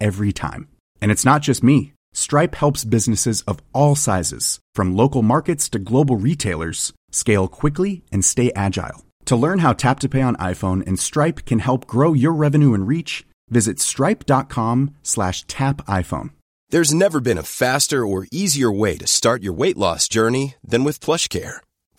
every time. And it's not just me. Stripe helps businesses of all sizes, from local markets to global retailers, scale quickly and stay agile. To learn how Tap to Pay on iPhone and Stripe can help grow your revenue and reach, visit stripe.com slash tap iPhone. There's never been a faster or easier way to start your weight loss journey than with PlushCare.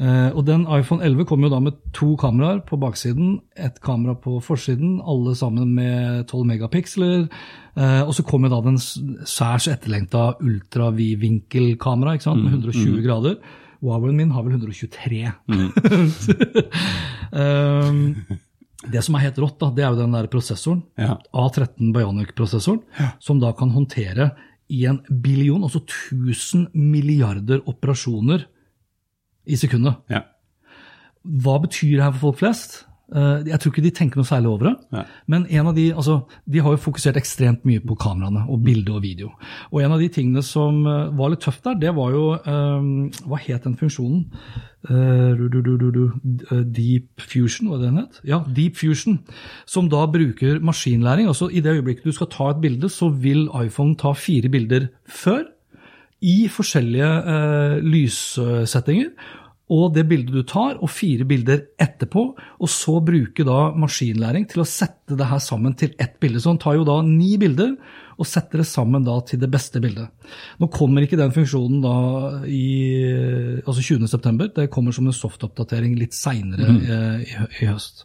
Og den iPhone 11 kom jo da med to kameraer på baksiden, ett kamera på forsiden, alle sammen med 12 megapiksler. Eh, og så kom jo da den særs etterlengta ultravidvinkelkamera med 120 grader. Huawei min har vel 123. um, det som er helt rått, da, det er jo den der prosessoren. Ja. A13 Bionic-prosessoren, som da kan håndtere i en billion, altså 1000 milliarder operasjoner i sekundet. Ja. Hva betyr det her for folk flest? Eh, Jeg tror ikke de tenker noe særlig over det. Ja. Men en av de, altså, de har jo fokusert ekstremt mye på kameraene og bilde og video. Og en av de tingene som eh, var litt tøft der, det var jo eh, Hva het den funksjonen? Deep Fusion, var det den het? Ja, Deep Fusion. Som da bruker maskinlæring. altså I det øyeblikket du skal ta et bilde, så vil iPhone ta fire bilder før i forskjellige eh, lyssettinger. Og det bildet du tar, og fire bilder etterpå, og så bruke da maskinlæring til å sette det her sammen til ett bilde. Så han tar jo da ni bilder og setter det sammen da til det beste bildet. Nå kommer ikke den funksjonen da i altså 20.9. Det kommer som en softoppdatering litt seinere i, i, i høst.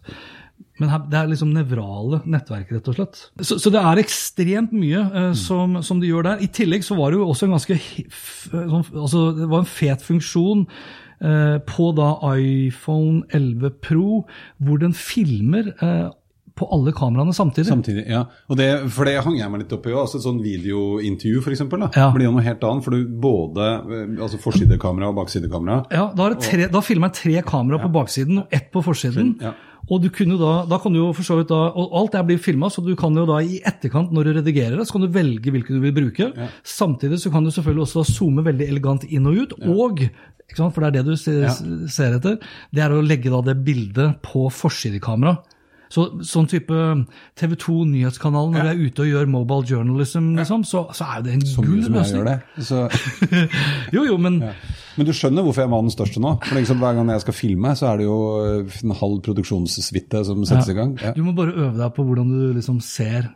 Men her, det er liksom nevrale nettverk, rett og slett. Så, så det er ekstremt mye eh, som, som de gjør der. I tillegg så var det jo også en ganske sånn, altså Det var en fet funksjon eh, på da iPhone 11 Pro, hvor den filmer eh, på alle kameraene samtidig. Samtidig, ja. Og det, for det hang jeg meg litt opp i òg. Altså, et sånn videointervju, f.eks., Ja. blir jo noe helt annet. For du både eh, altså forsidekamera og baksidekamera. Ja, Da, er det tre, da filmer jeg tre kamera på baksiden og ett på forsiden. Ja. Og du kunne da, da kan du jo for så vidt da, og alt det blir filma, så du kan jo da i etterkant, når du redigerer det, så kan du velge hvilke du vil bruke. Samtidig så kan du selvfølgelig også zoome veldig elegant inn og ut. Og, for det er det du ser, ser etter, det er å legge det bildet på forsidekamera. Så, sånn type TV 2 Nyhetskanalen, når jeg er ute og gjør mobile journalism, liksom, så, så er det en Så gull løsning. Så, Jo, jo, men men du skjønner hvorfor jeg var den største nå? For liksom, Hver gang jeg skal filme, så er det jo eh, en halv produksjonssuite som settes i gang. Ja. du må bare øve deg på hvordan du liksom ser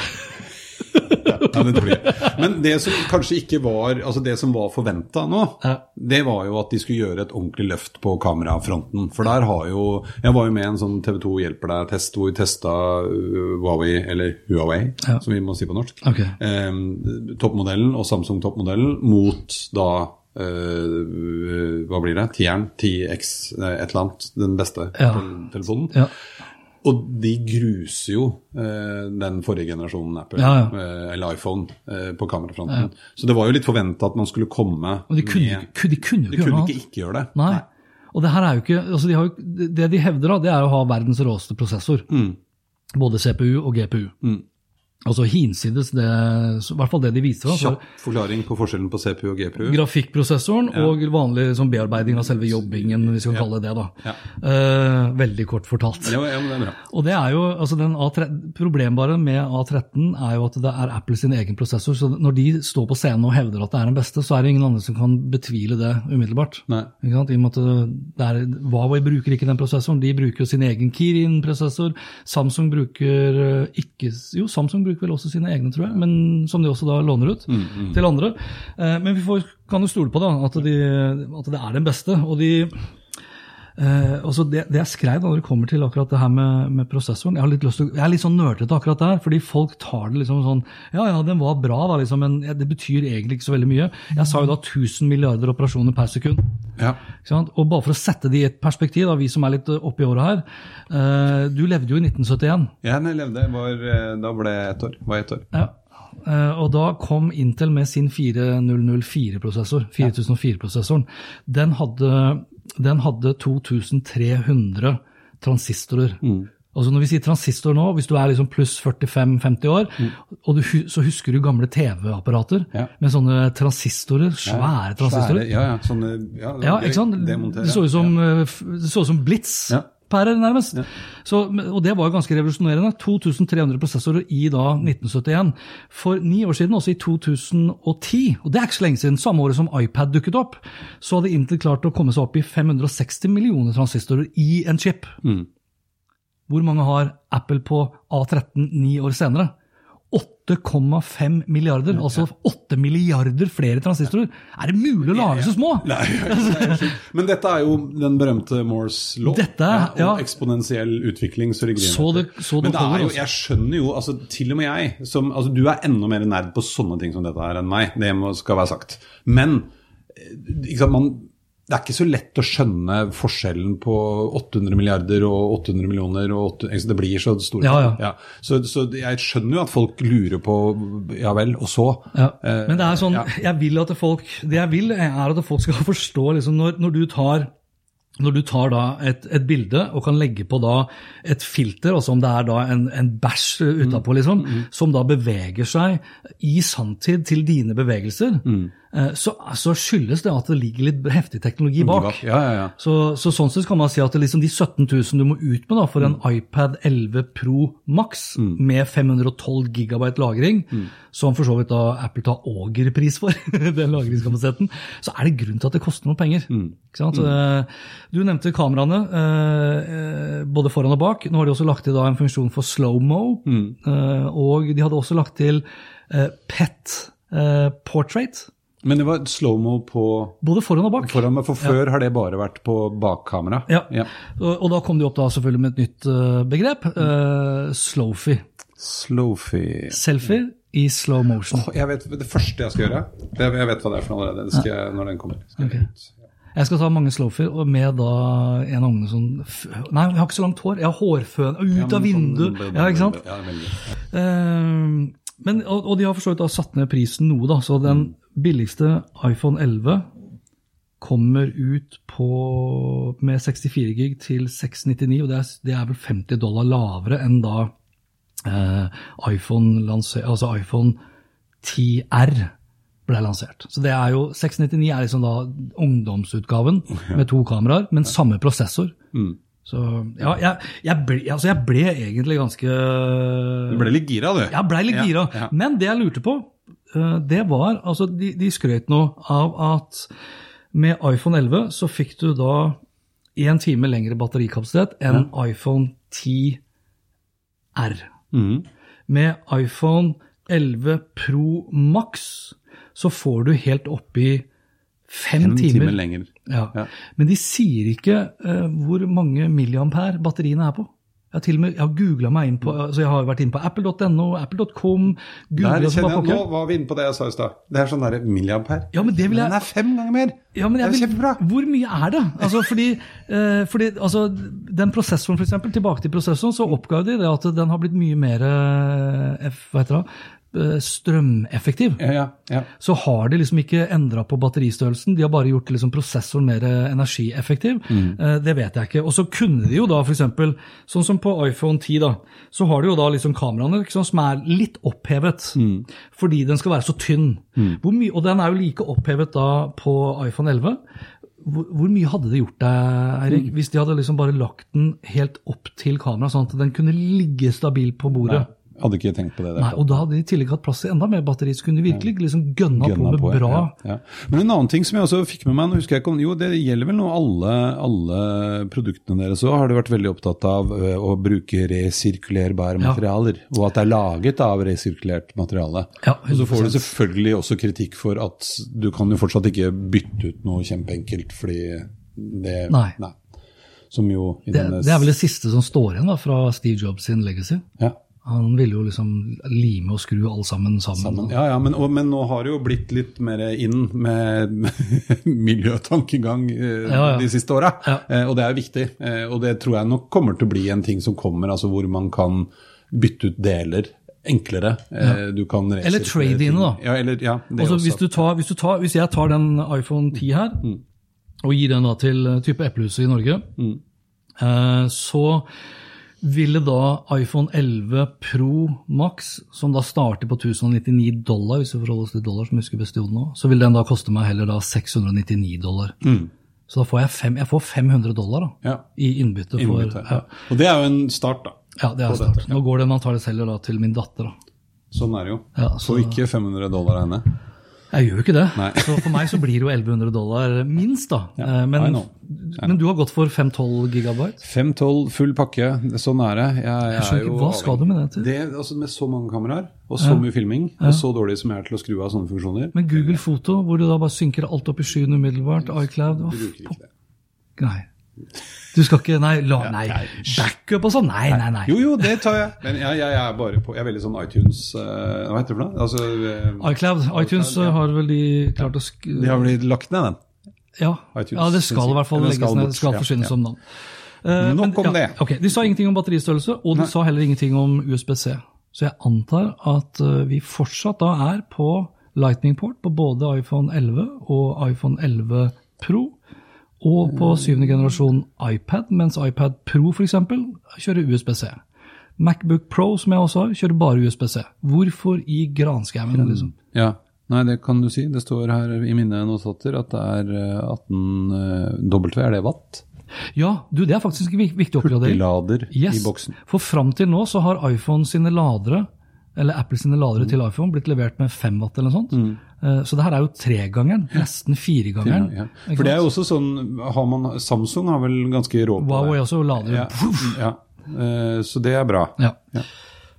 Ja, det tror. Men det som kanskje ikke var altså det som var forventa nå, det var jo at de skulle gjøre et ordentlig løft på kamerafronten. For der har jo Jeg var jo med i en sånn TV 2 hjelper deg-test hvor vi testa uh, Huawei, eller Huawei, Ja. som vi må si på norsk, okay. eh, toppmodellen og Samsung toppmodellen mot da eh, hva blir det? Tieren? 10X, eh, et eller annet. Den beste Ja. telefonen. Ja. Og de gruser jo eh, den forrige generasjonen Apple, Ja, ja. eh, eller iPhone, eh, på kamerafronten. Så det var jo litt forventa at man skulle komme Og de kunne, med ku- de kunne De ikke gjøre kunne ikke ikke gjøre det. Nei. Og det her er jo ikke altså de har jo, Det de hevder, da, det er å ha verdens råeste prosessor. Mm. Både CPU og GPU. Altså hinsides det, i hvert fall det de viste. Da, Kjapp forklaring på forskjellen på CPU og GPU. Grafikkprosessoren og vanlig sånn bearbeiding av selve jobbingen, hvis vi kan kalle det det. da. Uh, veldig kort fortalt. Ja, ja, men det er bra. Og det er jo, altså den A3, Problembare med A13 er jo at det er Apple sin egen prosessor. så Når de står på scenen og hevder at det er den beste, så er det ingen andre som kan betvile det umiddelbart. Nei. Ikke sant? I og med at det er, Huawei bruker ikke den prosessoren, de bruker jo sin egen Kirin-prosessor. Samsung bruker eh, ikke Jo, Samsung bruker vel også sine egne, tror jeg, men som de også da låner ut til andre. Eh, Men vi får, kan jo stole på da, at, de, at det er den beste. og de Eh, så det, det jeg skrev da når det kommer til akkurat det her med, med prosessoren Jeg har litt lyst til, jeg er litt sånn nerdete akkurat der, fordi folk tar det liksom sånn Ja, ja, den var bra, da, liksom, men det betyr egentlig ikke så veldig mye. Jeg sa jo da 1000 milliarder operasjoner per sekund. Ja. Og bare for å sette det i et perspektiv, da, vi som er litt oppi åra her eh, Du levde jo i 1971. Ja, jeg levde, var, eh, da ble jeg ett år. Var ett år. Ja. Uh, og da kom Intel med sin 4004-prosessor, 4004-prosessoren. Den hadde, den hadde 2300 transistorer. Altså Når vi sier transistor nå, hvis du er liksom pluss 45-50 år, og du, så husker du gamle TV-apparater Ja. med sånne transistorer, svære transistorer. Svære, ja, ja. Sånne, ja, Ja, ikke sant? demontere, Det så ut som, eh, det ut som blitz. Ja. Pærer, nærmest. Så, og det var jo ganske revolusjonerende. 2300 prosessorer i da 1971. For ni år siden, også i 2010, og det er ikke så lenge siden, samme året som iPad dukket opp, så hadde Intel klart å komme seg opp i 560 millioner transistorer i en chip. Hvor mange har Apple på A13 ni år senere? 8,5 milliarder, altså 8 milliarder flere transistorer. Er det mulig å lage så små? Nei, det. Men dette er jo den berømte Moores lov. Dette ja, og ja. eksponentiell utvikling. Så det Så det- så det Men det er jo, jeg skjønner jo, altså til og med jeg som, altså Du er enda mer nerd på sånne ting som dette her enn meg, det skal være sagt. Men eh, ikke sant, man, det er ikke så lett å skjønne forskjellen på 800 milliarder og 800 millioner. Og 800, det blir så store. Ja, ja. Så, så jeg skjønner jo at folk lurer på Ja vel, og så? Ja. Eh, Men det er sånn, ja. jeg vil at folk, det jeg vil er at folk skal forstå liksom, når, når du tar når du tar da et, et bilde og kan legge på da et filter, altså om det er da en, en bæsj Mm. utapå, liksom, som da beveger seg i sanntid til dine bevegelser, Mm. Eh, så, så skyldes det at det ligger litt heftig teknologi bak. Ja, ja, ja. Så, så sånn sett kan man si at det liksom de 17 000 du må ut med da, for en iPad 11 Pro Max med 512 gigabyte lagring, som for så vidt da Apple tar ågerpris for, den lagringskapasiteten, så er det grunn til at det koster noen penger. Ikke sant? Eh, Du nevnte kameraene, eh, både foran og bak. Nå har de også lagt til da en funksjon for slow-mo, eh, og de hadde også lagt til pet portrait, Men det var slow-mo på både foran og bak. foran for før har det bare vært på bakkamera. Ja. Ja. Og, da kom de opp da selvfølgelig med et nytt eh, begrep. Uh, slowfie. Slowfie Selfie i slow motion. Oh, jeg vet, Det første jeg skal gjøre det, Jeg vet hva det er for noe allerede. Skal jeg, når den kommer. Skal jeg Jeg skal ta mange slowfier, og med da en av ungene som Nei, jeg har ikke så langt hår. Jeg har hårføn ut av vinduet. sånn- Ja, ikke sant? Ja, veldig. Eh, men, og, og de har for så vidt satt ned prisen noe, da. Så den billigste iPhone 11 kommer ut på, med 64 gig til 699, og det er, det er vel 50 dollar lavere enn da eh, iPhone, altså iPhone 10R ble lansert. Så det er jo, 699 er liksom da ungdomsutgaven med to kameraer, men samme prosessor. Så ja, jeg, jeg, ble, altså jeg ble egentlig ganske Du ble litt gira, du. jeg ble litt Ja, gira. ja. Men det jeg lurte på, det var altså De, de skrøt nå av at med iPhone 11 så fikk du da én time lengre batterikapasitet enn iPhone 10R. Mm. Med iPhone 11 Pro Max så får du helt oppi fem, Fem timer timer. lenger. Ja. Ja. Men de sier ikke uh, hvor mange milliampere batteriene er på. Jeg har til og med jeg har googlet meg inn på altså Jeg har vært inne på apple.no, apple.com Der kjenner jeg, nå var vi inne på det jeg sa i stad. Det er sånn derre milliampere. Ja, men det vil jeg- Den er fem ganger mer! Ja, men det er kjempebra. Hvor mye er det? Altså, fordi, eh, fordi altså, Den prosessoren, eksempel, tilbake til prosessoren, så oppga de det at den har blitt mye mer eh, F, hva heter det, strømeffektiv. Ja, ja, ja. Så har de liksom ikke endra på batteristørrelsen, de har bare gjort liksom prosessoren mer energieffektiv. Mm. Det vet jeg ikke. Og så kunne de jo da f.eks., sånn som på iPhone 10, da, så har de jo da liksom kameraene liksom, som er litt opphevet. Fordi den skal være så tynn. Hvor og den er jo like opphevet da på iPhone 11. Hvor, hvor mye hadde det gjort deg, Eirik, hvis de hadde liksom bare lagt den helt opp til kameraet, sånn at den kunne ligge stabil på bordet? Hadde ikke tenkt på det. der. Nei, og da hadde de i tillegg hatt plass til enda mer batteri, så kunne de virkelig liksom gønna på med på, bra Ja, ja. Men en annen ting som jeg også fikk med meg, nå husker jeg ikke om, jo det gjelder vel nå alle, alle produktene deres òg, har du vært veldig opptatt av ø, å bruke resirkulerbare Ja. materialer. Og at det er laget av resirkulert materiale. Ja, og så får du selvfølgelig også kritikk for at du kan jo fortsatt ikke bytte ut noe kjempeenkelt, fordi det Nei. Som jo i Det, det er vel det siste som står igjen da, fra Steve Jobs sin legacy. ja. Han ville jo liksom lime og skru alle sammen sammen. Sammen. Ja, ja, men, og, men nå har det jo blitt litt mer inn med miljøtankegang eh, Ja, ja. de siste åra. Eh, og det er viktig. Eh, og det tror jeg nok kommer til å bli en ting som kommer, altså hvor man kan bytte ut deler enklere. Eh, du kan Eller trade-in, da. Ja, eller, ja, det Altså, også. hvis, du tar, hvis, du tar, hvis jeg tar den iPhone 10 her, og gir den da til eh, type Eplehuset i Norge, eh, så ville da iPhone 11 Pro Max, som da starter på 1099 dollar, hvis vi forholder oss til dollar, som husker best i hodet nå, så vil den da koste meg heller da 699 dollar. Så da får jeg, fem, jeg får 500 dollar da, Ja. i innbytte. for, Innbytte, ja. ja. Og det er jo en start, da. Ja, det er en start. Nå går den antakeligvis heller da til min datter. da. Sånn er det jo. Ja, så- Får ikke 500 dollar av henne. Jeg gjør jo ikke det. Så for meg så blir det jo 1100 dollar minst, da. Eh, I men, know. men du har gått for 512 gigabyte? 512, full pakke. Sånn er det. Jeg, jeg skjønner er ikke, Hva skal du med det til? Det, altså Med så mange kameraer og så mye filming, og så dårlig som jeg er til å skru av sånne funksjoner, Men Google Foto, hvor du da bare synker alt opp i skyen umiddelbart, iCloud hva bruker ikke det. Nei. Du skal ikke Nei, la, nei. backup og sånn? Nei, nei, nei. Jo, jo, det tar jeg. Men jeg, jeg, jeg er bare på Jeg er veldig sånn iTunes uh, Hva heter det for noe? Altså, uh, iCloud, iTunes ja. har vel de klart å sk... de har blitt lagt ned, den. Ja, iTunes, ja det skal i hvert fall legges ned. Det skal forsvinne ja. som navn. Uh, nok om det. Ok, De sa ingenting om batteristørrelse, og de sa heller ingenting om USB-C. Så jeg antar at eh, vi fortsatt da er på Lightning-port på både iPhone 11 og iPhone 11 Pro. Og på syvende generasjon iPad, mens iPad Pro f.eks. kjører USB-C. Macbook Pro, som jeg også har, kjører bare USB-C. Hvorfor i granskauen, liksom? Ja. Nei, det kan du si. Det står her i mine notater at det er eh, 18 eh, W, er det watt? Ja, du, det er faktisk en viktig oppgradering. Hurtiglader Yes. i boksen. For fram til nå så har iPhone sine ladere, eller Apple sine ladere Mm. til iPhone, blitt levert med 5 watt eller noe sånt. Eh, Så det her er jo tregangeren, nesten firegangeren. ja. ja. For det er jo også sånn har man, Samsung har vel ganske råd på Huawei det. også lader. Ja, ja. Eh, Så det er bra. Ja. Ja.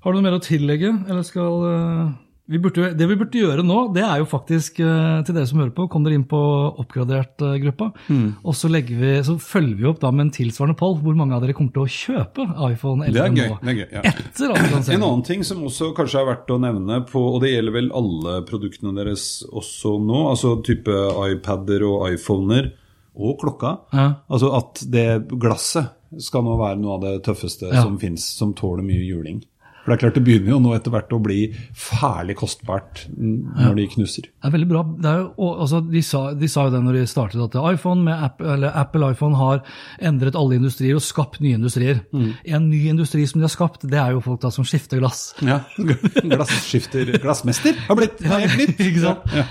Har du noe mer å tillegge, eller skal eh, vi burde, Det vi burde gjøre nå, det er jo faktisk, eh, til dere som hører på, kom dere inn på oppgradert-gruppa. Mm. Og så, vi, så følger vi opp da med en tilsvarende poll hvor mange av dere kommer til å kjøpe iPhone 11 Det er gøy. nå. Det er gøy ja. Etter En annen ting som også kanskje er verdt å nevne, på, og det gjelder vel alle produktene deres også nå, altså type iPader og iPhoner og klokka, Ja. altså at det glasset skal nå være noe av det tøffeste Ja. som fins, som tåler mye juling. For det er klart det begynner jo nå etter hvert å bli fælig kostbart når de knuser. Det er veldig bra. Det er jo, altså, de, sa, de sa jo det når de startet, at iPhone med Apple, eller Apple iPhone har endret alle industrier og skapt nye industrier. Mm. En ny industri som de har skapt, det er jo folk da som skifter glass. Ja, Glasskifter Glassmester har blitt helt nytt. Ikke sant? Ja.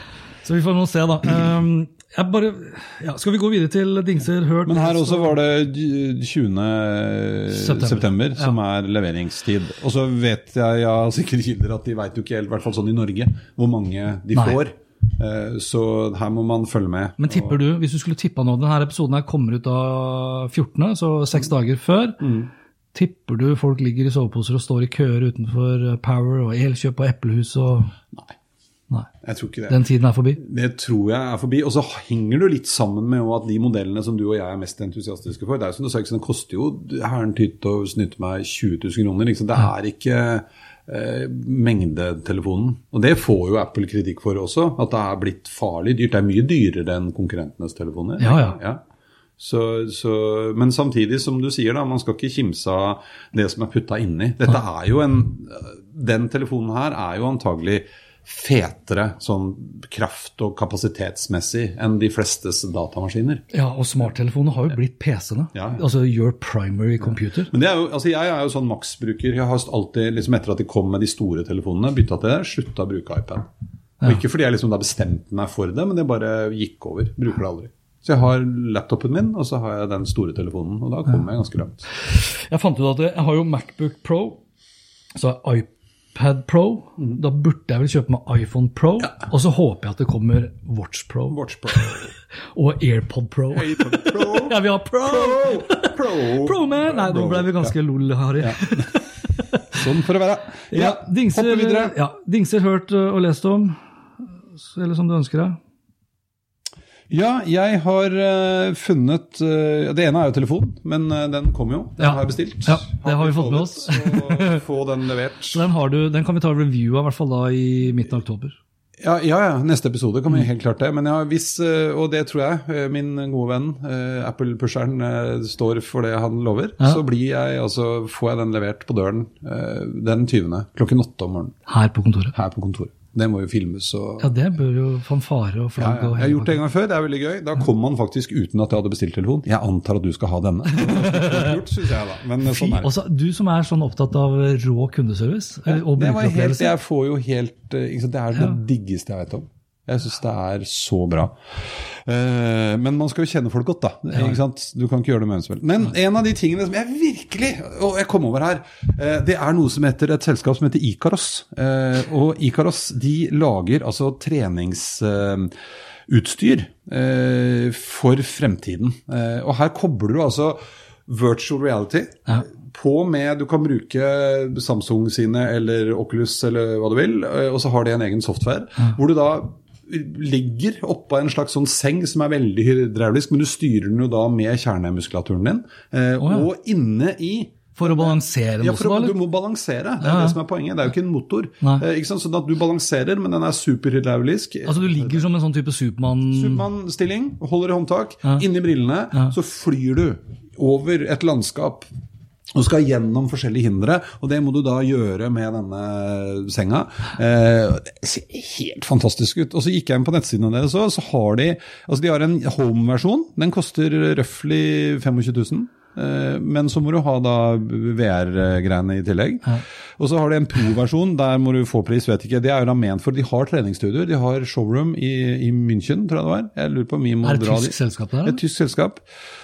Så vi får nå se, da. Um, jeg bare, ja, skal vi gå videre til dingser, hørt Men her også var det 20. September. september, som er leveringstid. Og så vet jeg ja, sikkert kilder at de veit jo ikke helt, i hvert fall sånn i Norge, hvor mange de Nei. får. Eh, Så her må man følge med. Men tipper du, hvis du skulle tippa nå Denne episoden her kommer ut av 14., så seks dager før. Mm. Tipper du folk ligger i soveposer og står i køer utenfor Power og Elkjøp og Eplehus og Nei. Jeg tror ikke det. Den tiden er forbi? Det tror jeg er forbi. Og så henger det litt sammen med at de modellene som du og jeg er mest entusiastiske for, det er jo som du sa, den koster jo herren tytt å snytte meg 20 000 kroner. Liksom. Det er ikke eh, mengdetelefonen. Og det får jo Apple kritikk for også, at det er blitt farlig dyrt. Det er mye dyrere enn konkurrentenes telefoner. Ja, ja. Så, så, men samtidig, som du sier, da, man skal ikke kimse av det som er putta inni. Dette er jo en den telefonen her er jo antagelig fetere sånn kraft- og kapasitetsmessig enn de flestes datamaskiner. Ja, og smarttelefonene har jo blitt PC-ene. Ja, ja. Altså your primary computer. Men det er jo, altså jeg er jo sånn maksbruker. Jeg har alltid, liksom etter at de kom med de store telefonene, bytta til det, slutta å bruke iPad. Og Ikke fordi jeg liksom da bestemte meg for det, men det bare gikk over. Bruker det aldri. Så jeg har laptopen min, og så har jeg den store telefonen. Og da kommer jeg ganske langt. Jeg fant ut at jeg har jo Macbook Pro, så har jeg iPad Pro. Da burde jeg vel kjøpe meg iPhone Pro, og så håper jeg at det kommer Watch Pro Watch Pro. og AirPod Pro. AirPod Pro. ja, vi har Pro! Pro. Pro. Pro man! Nei, nå ble vi ganske lol, Harry. Sånn for å være. Ja, dingser, Hopper videre. Ja, dingser hørt uh, og lest om, eller som du ønsker deg. Ja, jeg har eh, funnet eh, Det ene er jo telefon, men eh, den kommer jo. Den Ja. har jeg bestilt. Ja, det har vi fått med oss. Så få den levert. Den, har du, den kan vi ta review av, i hvert fall da i midten av oktober. Ja, ja, ja, neste episode kan vi helt klart det. Men ja, hvis, og det tror jeg, min gode venn, Apple-pusheren, står for det han lover, Ja. så blir jeg, altså, får jeg den levert på døren den 20. klokken åtte om morgenen Her på kontoret. her på kontoret. Det må jo filmes og Ja, det bør jo fanfare og flagg ja. ja. Jeg har gjort det en gang før, det er veldig gøy. Da kom man faktisk uten at jeg hadde bestilt telefon. Jeg antar at du skal ha denne. Gjort, synes jeg da. Men sånn er det. også, du som er sånn opptatt av rå kundeservice og Det var helt, jeg får jo helt eh, Det er det diggeste jeg vet om. Jeg syns det er så bra. Eh, men man skal jo kjenne folk godt, da. Ikke sant? Du kan ikke gjøre det med hvem som helst. Men en av de tingene som jeg virkelig Og jeg kom over her, eh, det er noe som heter et selskap som heter Ikaros. Eh, og Ikaros de lager altså treningsutstyr eh, for fremtiden. Eh, og her kobler du altså virtual reality Ja. på med Du kan bruke Samsung sine eller Oculus eller hva du vil, og så har de en egen software hvor du da ligger oppå en slags sånn seng som er veldig hydraulisk, men du styrer den jo da med kjernemuskulaturen din. Eh, ja. Og inne i For å balansere ja, for å- Du må balansere, det er ja. det som er poenget. Det er jo ikke en motor. Eh, ikke sant? Sånn at du balanserer, men den er superhydraulisk. Altså, du ligger som en sånn type Supermann Supermann-stilling, holder i håndtak, Ja. inni brillene, Ja. så flyr du over et landskap og skal gjennom forskjellige hindre, og det må du da gjøre med denne senga. Eh, det ser helt fantastisk ut. Og så gikk jeg inn på nettsidene deres òg, så har de altså de har en home-versjon. Den koster røftlig 25 000. eh, Men så må du ha da VR-greiene i tillegg. Og så har de en pro-versjon, der må du få pris, vet ikke. Det er jo da ment for De har treningsstudioer, de har showroom i, i München, tror jeg det var. Jeg lurer på om vi må dra Er det et tysk dit. selskap der? Et tysk selskap.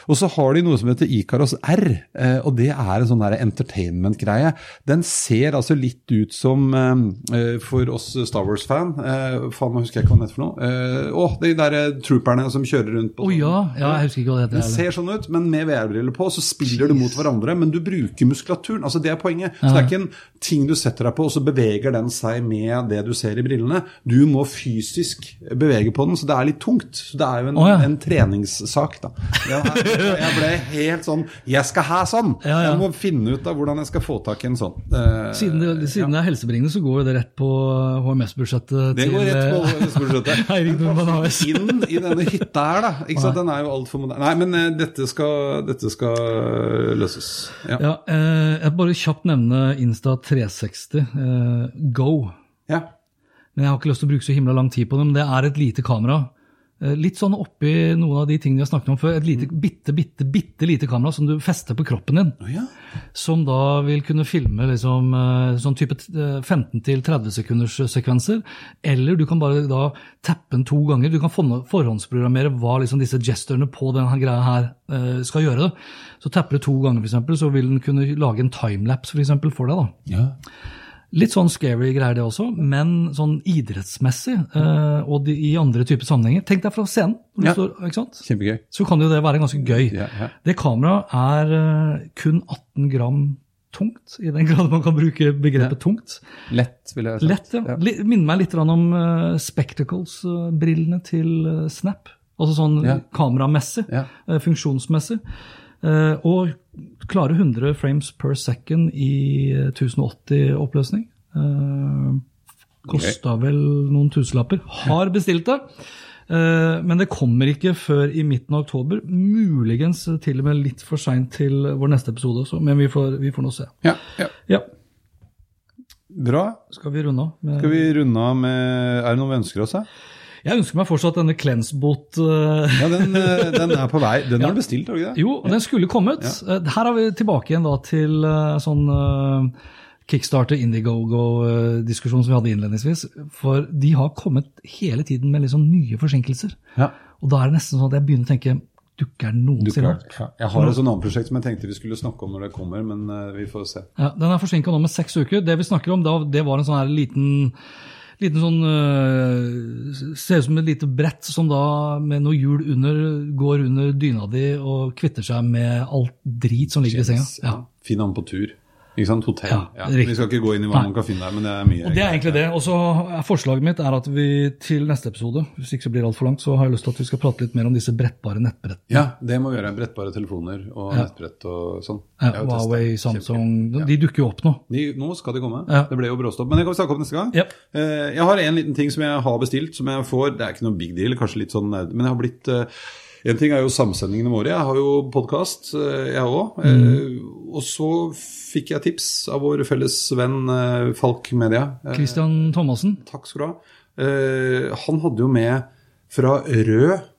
Og så har de noe som heter Ikaros R, eh, og det er en sånn entertainment-greie. Den ser altså litt ut som, eh, for oss Star Wars-fan eh, Faen, nå husker jeg ikke hva den heter for noe. Eh, Å, de der eh, trooperne som kjører rundt på oh, ja, ja, jeg husker ikke hva det heter. den ser sånn ut, men med VR-briller på, så spiller du mot hverandre, men du bruker muskulaturen. altså Det er poenget. Så det er ikke en ting du setter deg på, og så beveger den seg med det du ser i brillene. Du må fysisk bevege på den, så det er litt tungt. Så det er jo en, oh, ja. en treningssak, da. Jeg, jeg ble helt sånn Jeg skal ha sånn! Ja, ja. Jeg må finne ut av hvordan jeg skal få tak i en sånn. Uh, Siden det, siden det er helsebringende, så går jo det rett på HMS-budsjettet det går rett på HMS-budsjettet. Eirik Nordmann AS. Inn i denne hytta her, da. Ikke sant? Den er jo altfor moderne. Nei, men uh, dette skal, dette skal løses. Ja. Ja, uh, jeg bare kjapt nevne Insta360 eh, Go. ja. Men jeg har ikke lyst til å bruke så himla lang tid på det. Men det er et lite kamera. Eh, Litt sånn oppi noen av de tingene vi har snakket om før. Et lite, bitte, bitte, bitte lite kamera som du fester på kroppen din. Oh, ja. Som da vil kunne filme liksom, eh, sånn type eh, 15-30 sekunders sekvenser. Eller du kan bare da tappe den to ganger. Du kan forhåndsprogrammere hva liksom disse gesturene på denne greia her eh, skal gjøre. Så tapper du to ganger, for eksempel, så vil den kunne lage en timelapse for, for deg. da. ja. Litt sånn scary greier det også, men sånn idrettsmessig uh, og de, i andre typer sammenhenger. Tenk deg fra scenen. Ja. Står, ikke sant? Kjempegøy. Så kan jo det være ganske gøy. Ja, ja. Det kameraet er uh, kun 18 gram tungt, i den grad man kan bruke begrepet tungt. Lett, vil jeg si. Lett, ja. Minner meg litt om uh, Spectacles-brillene til Snap. Altså sånn kameramessig, funksjonsmessig. Og klare 100 frames per second i eh, 1080-oppløsning. Uh, Kosta vel noen tusenlapper. Har bestilt det. Eh, men det kommer ikke før i midten av oktober. Muligens til og med litt for seint til vår neste episode også, men vi får, vi får nå se. Ja, ja. Ja. Bra. Skal vi runde av? med- Skal vi runde av med Er det noe vi ønsker oss, da? Jeg ønsker meg fortsatt denne Cleansbot. eh, Ja, den, eh, den er på vei. Den har du bestilt, har du ikke det? Jo, den skulle kommet. Ja. Her er vi tilbake igjen da til eh, sånn eh, Kickstarter, Indiegogo-diskusjon som vi hadde innledningsvis. For de har kommet hele tiden med liksom nye forsinkelser. Ja. Og da er det nesten sånn at jeg begynner å tenke Dukker den noensinne opp? Ja. Jeg har et sånt annet prosjekt som jeg tenkte vi skulle snakke om når det kommer, men eh, vi får se. Ja, Den er forsinka nå med seks uker. Det vi snakker om, det var en sånn her liten Liten sånn øh, Ser ut som et lite brett som da med noe hjul under går under dyna di og kvitter seg med alt drit som ligger i senga. Ja. Finn han på tur. Ikke sant? Hotell. Ja, Ja. Vi skal ikke gå inn i hva Nei. man kan finne der, men det er mye. Og Det er egentlig det. Og så er Forslaget mitt er at vi til neste episode, hvis ikke det blir altfor langt, så har jeg lyst til at vi skal prate litt mer om disse brettbare nettbrettene. Ja, det må vi gjøre. Brettbare telefoner og Ja. nettbrett og sånn. Testet. Huawei, Kjempe- Samsung, de dukker jo opp nå. De, nå skal de komme. Det ble jo bråstopp. Men det kan vi snakke om neste gang. Ja. Eh, Jeg har en liten ting som jeg har bestilt, som jeg får. Det er ikke noe big deal, kanskje litt sånn men jeg har blitt eh, En ting er jo samsendingene våre. Jeg har jo podkast, jeg òg. Og så fikk jeg tips av vår felles venn eh, Falk Media. Eh, Christian Thomassen. Takk skal du ha. Eh, han hadde jo med fra Rød.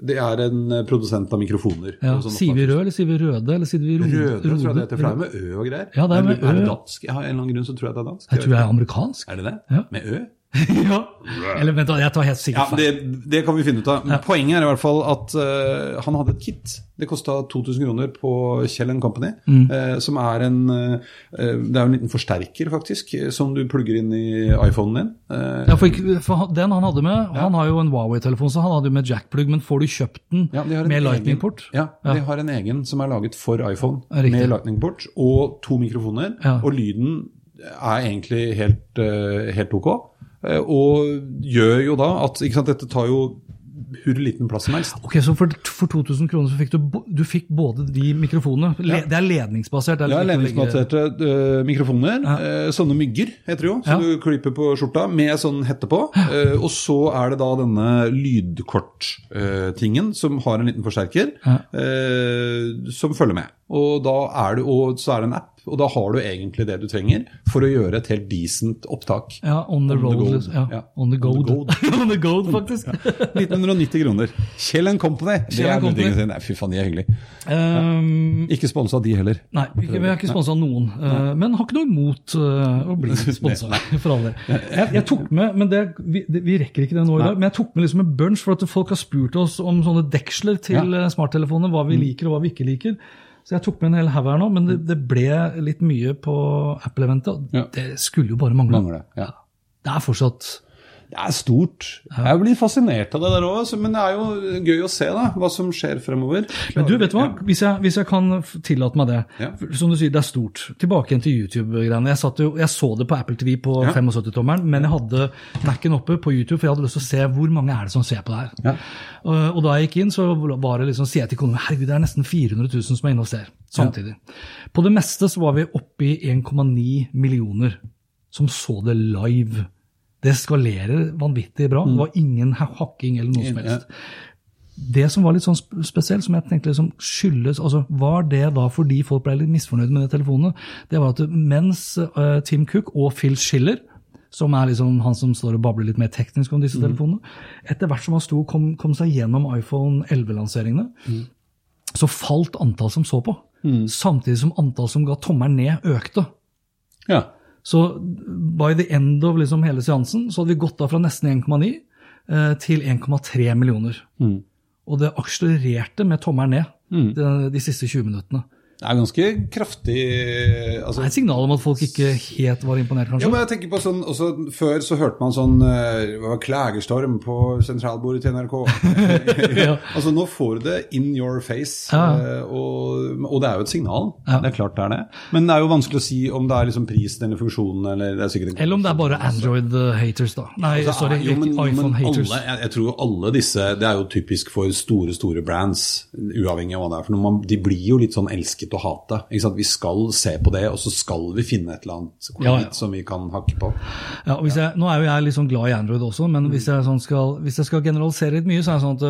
Det er en produsent av mikrofoner. Ja, sånn Sier vi rød, eller sier vi røde? Eller sier vi rode? Røde, tror jeg det heter. For det er med Ø og greier. Ja, det er med Er det Ø. dansk? Har en eller annen grunn så tror jeg det er dansk. Jeg tror jeg er amerikansk. Er det det? Ja. Med Ø? ja. Eller vent, jeg tar helt sikkert feil. det, det kan vi finne ut av. Ja. Poenget er i hvert fall at uh, han hadde et kit. Det kosta 2000 kroner på Kjell Company. Mm. Uh, som er en uh, Det er jo en liten forsterker, faktisk, som du plugger inn i iPhonen din. Ja, for, ikke- for den han hadde med, han har jo en Huawei-telefon, så han hadde jo med jackplug, men får du kjøpt den ja, med lightning-port? Ja, de har en egen som er laget for iPhone, riktig. med lightning-port og to mikrofoner. Ja. Og lyden er egentlig helt, helt ok. Eh, og gjør jo da at sant, Dette tar jo hvor liten plass som helst. Ok, Så for, for 2000 kroner så fikk du, du fikk både de mikrofonene Le, Det er ledningsbasert? Det er Ja, ledningsbaserte uh, mikrofoner. øh, sånne mygger, heter det jo, som Ja. du klipper på skjorta med sånn hette på. Uh, og så er det da denne lydkorttingen som har en liten forsterker som følger med. Og, da er det, og så er det en app, og da har du egentlig det du trenger for å gjøre et helt decent opptak. Ja, on the On the road. gold. liksom. Ja, Ja. On the On the gold. on the gold, faktisk. 1990 kroner. Kjell Company. Det Kjell er Company. sin. Nei, fy faen, de er hyggelig. Um, Ikke sponsa de heller. nei, vi, vi har ikke sponsa noen, uh, men har ikke noe imot uh, å bli sponsa. For all del. Jeg, jeg tok med, men det, vi, det, vi rekker ikke det nå i dag, men jeg tok med liksom en bunch for at folk har spurt oss om sånne deksler til Ja. Mm. uh, smarttelefoner, hva vi liker og hva vi ikke liker. Så jeg tok med en hel haug her nå, men det, det ble litt mye på Apple-eventet. Ja. Det skulle jo bare mangle. mangle. Ja. Det er fortsatt Det er stort. Jeg blir fascinert av det der òg, men det er jo gøy å se da, hva som skjer fremover. Men du, vet du hva? Hvis jeg, hvis jeg kan tillate meg det. Ja. Som du sier, det er stort. Tilbake igjen til YouTube-greiene. Jeg, jeg så det på Apple TV på Ja. 75-tommeren, men jeg hadde Mac-en oppe på YouTube, for jeg hadde lyst til å se hvor mange er det som ser på det her. Ja. Og, og da jeg gikk inn, så var det liksom, sier jeg til kona herregud, det er nesten 400 000 som er inne og ser samtidig. På det meste så var vi oppe i 1,9 millioner som så det live. Det skalerer vanvittig bra. Det var ingen ha- hakking eller noe som helst. Det som var litt sånn spesielt, som jeg tenkte liksom skyldes altså Var det da fordi folk ble litt misfornøyd med de telefonene? Det var at mens eh, Tim Cook og Phil Schiller, som er liksom han som står og babler litt mer teknisk om disse telefonene, etter hvert som han sto kom, kom seg gjennom iPhone 11-lanseringene, så falt antall som så på. Samtidig som antall som ga tommelen ned, økte. Ja. Så by the end of liksom hele seansen så hadde vi gått da fra nesten 1,9 eh, til 1,3 millioner. Og det akselererte med tommelen ned de, de siste 20 minuttene. Det er ganske kraftig altså, Det er et signal om at folk ikke helt var imponert, Ja, men jeg tenker på sånn, også Før så hørte man sånn uh, var klagestorm på sentralbordet til NRK. Ja. Altså Nå får du det in your face, Ja. eh, og, og det er jo et signal. Ja. Det er klart det er det. Men det er jo vanskelig å si om det er liksom prisen eller funksjonen eller det er sikkert en Eller om det er bare Android-haters, da. Nei, Altså, sorry, iPhone-haters. alle- Jeg, jeg tror alle disse Det er jo typisk for store store brands, uavhengig av hva det er. for noe. Man, De blir jo litt sånn elsket og hate. Ikke sant? Vi skal se på det, og så skal vi finne et eller annet Ja, ja. som vi kan hakke på. Ja, jeg, nå er jo jeg litt sånn glad i Android også, men hvis jeg, sånn skal, hvis jeg skal generalisere litt mye, så er det sånn at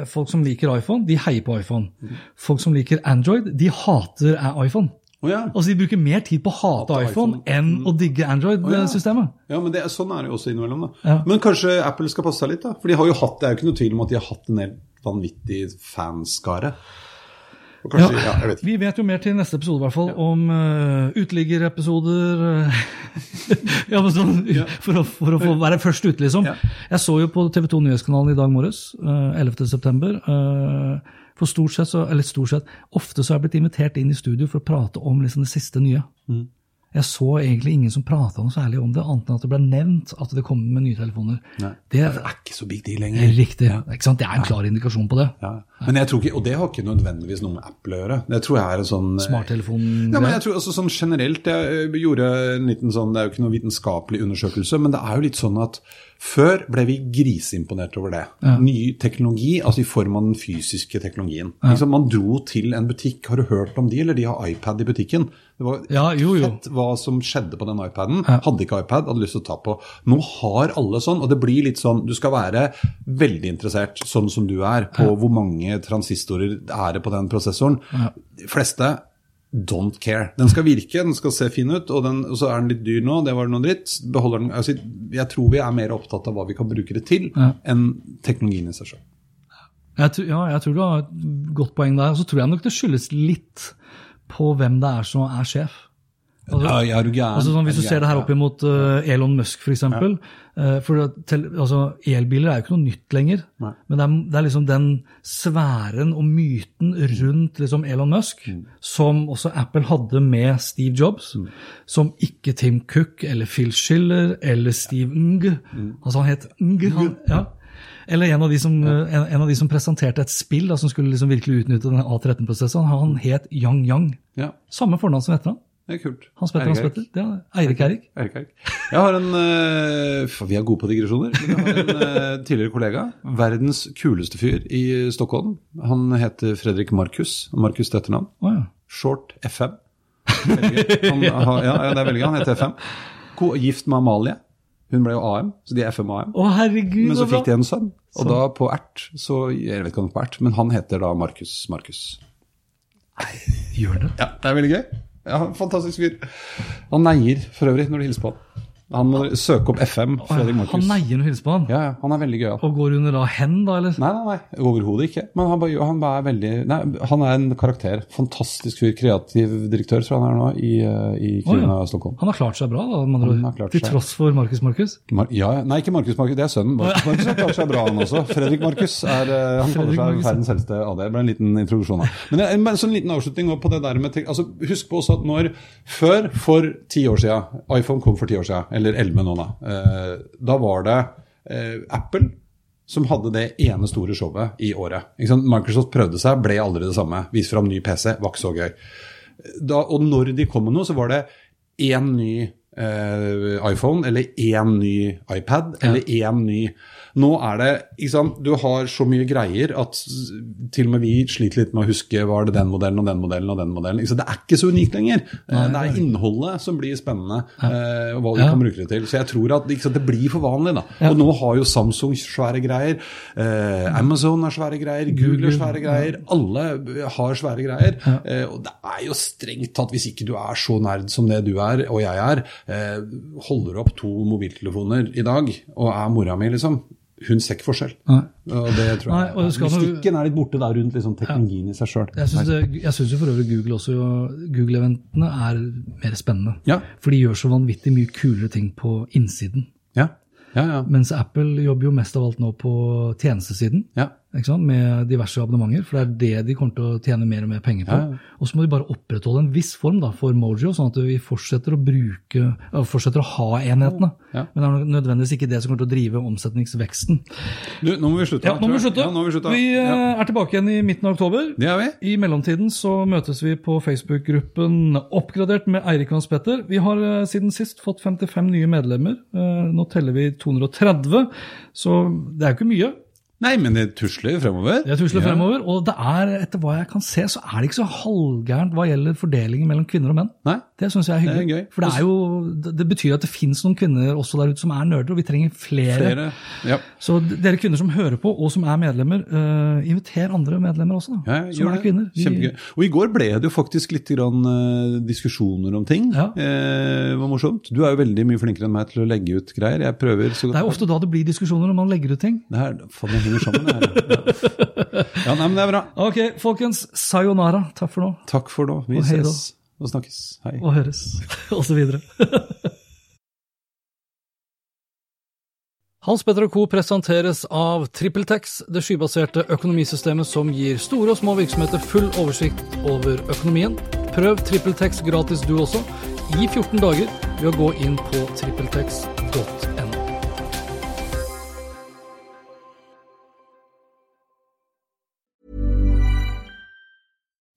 eh, folk som liker iPhone, de heier på iPhone. Folk som liker Android, de hater iPhone. Oh, ja. Altså, De bruker mer tid på å hate iPhone, iPhone. enn å digge Android-systemet. Ja, men det, sånn er det jo også innimellom. da. Ja. Men kanskje Apple skal passe seg litt, da? For de har jo hatt, det er jo ikke noe tvil om at de har hatt en helt vanvittig fanskare. Og kanskje, ja. jeg vet. Vi vet jo mer til neste episode, i hvert fall, om uh, uteliggerepisoder eh, ja, men sånn, for, å, for å få være først ute, liksom. Ja. Jeg så jo på TV 2 Nyhetskanalen i dag morges, uh, 11.9. Uh, for stort sett, så, eller stort sett, ofte så har jeg blitt invitert inn i studio for å prate om liksom, det siste nye. Mm. Jeg så egentlig ingen som prata noe særlig om det, annet enn at det ble nevnt at det kommer med nye telefoner. Nei. Det Det er ikke så big deal lenger. riktig. Ikke sant? Det er en klar indikasjon på det. Ja. Men jeg tror ikke, Og det har ikke nødvendigvis noe med Apple å gjøre. Det tror jeg er en sånn Smarttelefon Ja, men jeg tror altså, sånn generelt, Jeg eh, gjorde en liten sånn, Det er jo ikke noen vitenskapelig undersøkelse, men det er jo litt sånn at før ble vi griseimponert over det. Ny teknologi, altså i form av den fysiske teknologien. Liksom, man dro til en butikk, har du hørt om de, eller de har iPad i butikken? Det var Ja, jo, jo. fett hva som skjedde på den iPaden. Hadde ikke iPad, hadde lyst til å ta på. Nå har alle sånn, og det blir litt sånn Du skal være veldig interessert, sånn som du er, på hvor mange transistorer er det på den prosessoren. De fleste don't care. Den skal virke, den skal se fin ut, og, den, og så er den litt dyr nå, det var noe dritt. Den, altså, jeg tror vi er mer opptatt av hva vi kan bruke det til, enn teknologien i seg sjøl. Ja, jeg tror du har et godt poeng der. Og så tror jeg nok det skyldes litt på hvem det er som er sjef. Altså, Ja, ja, er du gæren? altså sånn, hvis du ser det her opp imot uh, Elon Musk, f.eks. Uh, for at tel- altså, Elbiler er jo ikke noe nytt lenger. Nei. Men det er, det er liksom den sfæren og myten rundt liksom Elon Musk, Mm. som også Apple hadde med Steve Jobs, som ikke Tim Cook eller Phil Schiller eller Steve Ng. Mm. Altså han het Ng. Han, ja. Eller en av, de som, en, en av de som presenterte et spill da, som skulle liksom virkelig utnytte den A13-prosessen. Han het Yang Yang. Ja, Samme fornavn som etternavn. det er kult. Hans Petter, Hans Petter. Ja, Eirik Eirik Eirik. Erik. Jeg har en uh, Vi er gode på digresjoner. Men jeg har en uh, tidligere kollega. Verdens kuleste fyr i Stockholm. Han heter Fredrik Markus. Markus til etternavn. Oh, ja. Short FM. Han, ja, det er veldig gøy. Han heter FM. Gift med Amalie. Hun ble jo AM, så de er FM og AM. Å, herregud, Men så så fikk de en sønn. Og da på ert, så Jeg vet ikke om det er på ert, men han heter da Markus Markus. Gjør det. Ja, det er veldig gøy. Ja, Fantastisk fyr. Han neier for øvrig når du hilser på han. Han må søke opp FM. Fredrik Markus. Han neier når du hilser på han. Ja, ja, han er veldig gøyal. Og går under da hen, da, eller? Nei, nei, nei, overhodet ikke. Men han, bare, han, bare er veldig, nei, han er en karakter. Fantastisk fyr. Kreativ direktør, tror jeg han er nå, i, eh, i Kiruna Stockholm. Han har klart seg bra, da, man klart Til tross for Markus Markus. Mar ja, ja. Nei, ikke Markus Markus, det er sønnen. Markus Markus har klart seg bra, han også. Fredrik Markus er, eh, han kaller seg verdens eldste AD. Det ble en liten introduksjon her. Men en, en sånn liten avslutning på det der med altså, Husk på også at når Før, for ti år siden, iPhone kom for ti år siden, eller elleve nå, da. Eh, da var det eh, Apple som hadde det ene store showet i året. Microsoft prøvde seg, ble aldri det samme. Viste fram ny PC, var ikke så gøy. Da, og når de kom med noe, så var det én ny eh, iPhone, eller én ny iPad, eller én ny Nå er det Du har så mye greier at til og med vi sliter litt med å huske var det den modellen og den modellen og den modellen. Det er ikke så unikt lenger. Eh, det er innholdet som blir spennende, eh, og hva du kan bruke det til. Så jeg tror at sant, det blir for vanlig. da. Og nå har jo Samsung svære greier, eh, Amazon har svære greier, Google har svære greier. Alle har svære greier. Og det er jo strengt tatt, hvis ikke du er så nerd som det du er, og jeg er, holder opp to mobiltelefoner i dag og er mora mi, liksom. Hun ser ikke forskjell. Nei. Og det tror Nei, jeg. det skal- Mystikken er litt borte der rundt liksom, teknologien i seg sjøl. Jeg syns, for øvrig Google også Google-eventene er mer spennende. Ja. For de gjør så vanvittig mye kulere ting på innsiden. Ja. ja, ja. Mens Apple jobber jo mest av alt nå på tjenestesiden. ja. Med diverse abonnementer, for det er det de kommer til å tjene mer og mer penger på. Ja. Og så må de bare opprettholde en viss form da, for Mojo, sånn at vi fortsetter å bruke, fortsetter å ha enhetene. Ja. Men det er nødvendigvis ikke det som kommer til å drive omsetningsveksten. Du, nå må vi slutte. Ja, nå må vi slutte. Må vi slutte. Vi Ja. er tilbake igjen i midten av oktober. Det er vi. I mellomtiden så møtes vi på Facebook-gruppen Oppgradert med Eirik Hans Petter. Vi har eh, siden sist fått 55 nye medlemmer. Eh, Nå teller vi 230, så det er jo ikke mye. Nei, men det tusler fremover. Det tusler Ja. fremover, og det er, etter hva jeg kan se, så er det ikke så halvgærent hva gjelder fordelingen mellom kvinner og menn. Nei. Det syns jeg er hyggelig. Det er gøy. For det, er jo, det betyr at det fins noen kvinner også der ute som er nerder, og vi trenger flere. Flere. Ja. Så dere kvinner som hører på, og som er medlemmer, uh, inviter andre medlemmer også, da. Ja, som er det. kvinner. Kjempegøy. Og i går ble det jo faktisk litt grann, uh, diskusjoner om ting. Ja. Uh, det var morsomt. Du er jo veldig mye flinkere enn meg til å legge ut greier. Jeg prøver så Det er jo ofte da det blir diskusjoner når man legger ut ting. Det er, faen, henger sammen, det her. Ja. ja, nei, men det er bra. Ok, folkens. Sayonara. Takk for nå. Takk for nå. Vi Og hei ses og snakkes. Hei. Og høres. og så videre. Hans Petter og Co. presenteres av TrippelTex, det skybaserte økonomisystemet som gir store og små virksomheter full oversikt over økonomien. Prøv TrippelTex gratis du også, i 14 dager, ved å gå inn på trippeltex.no.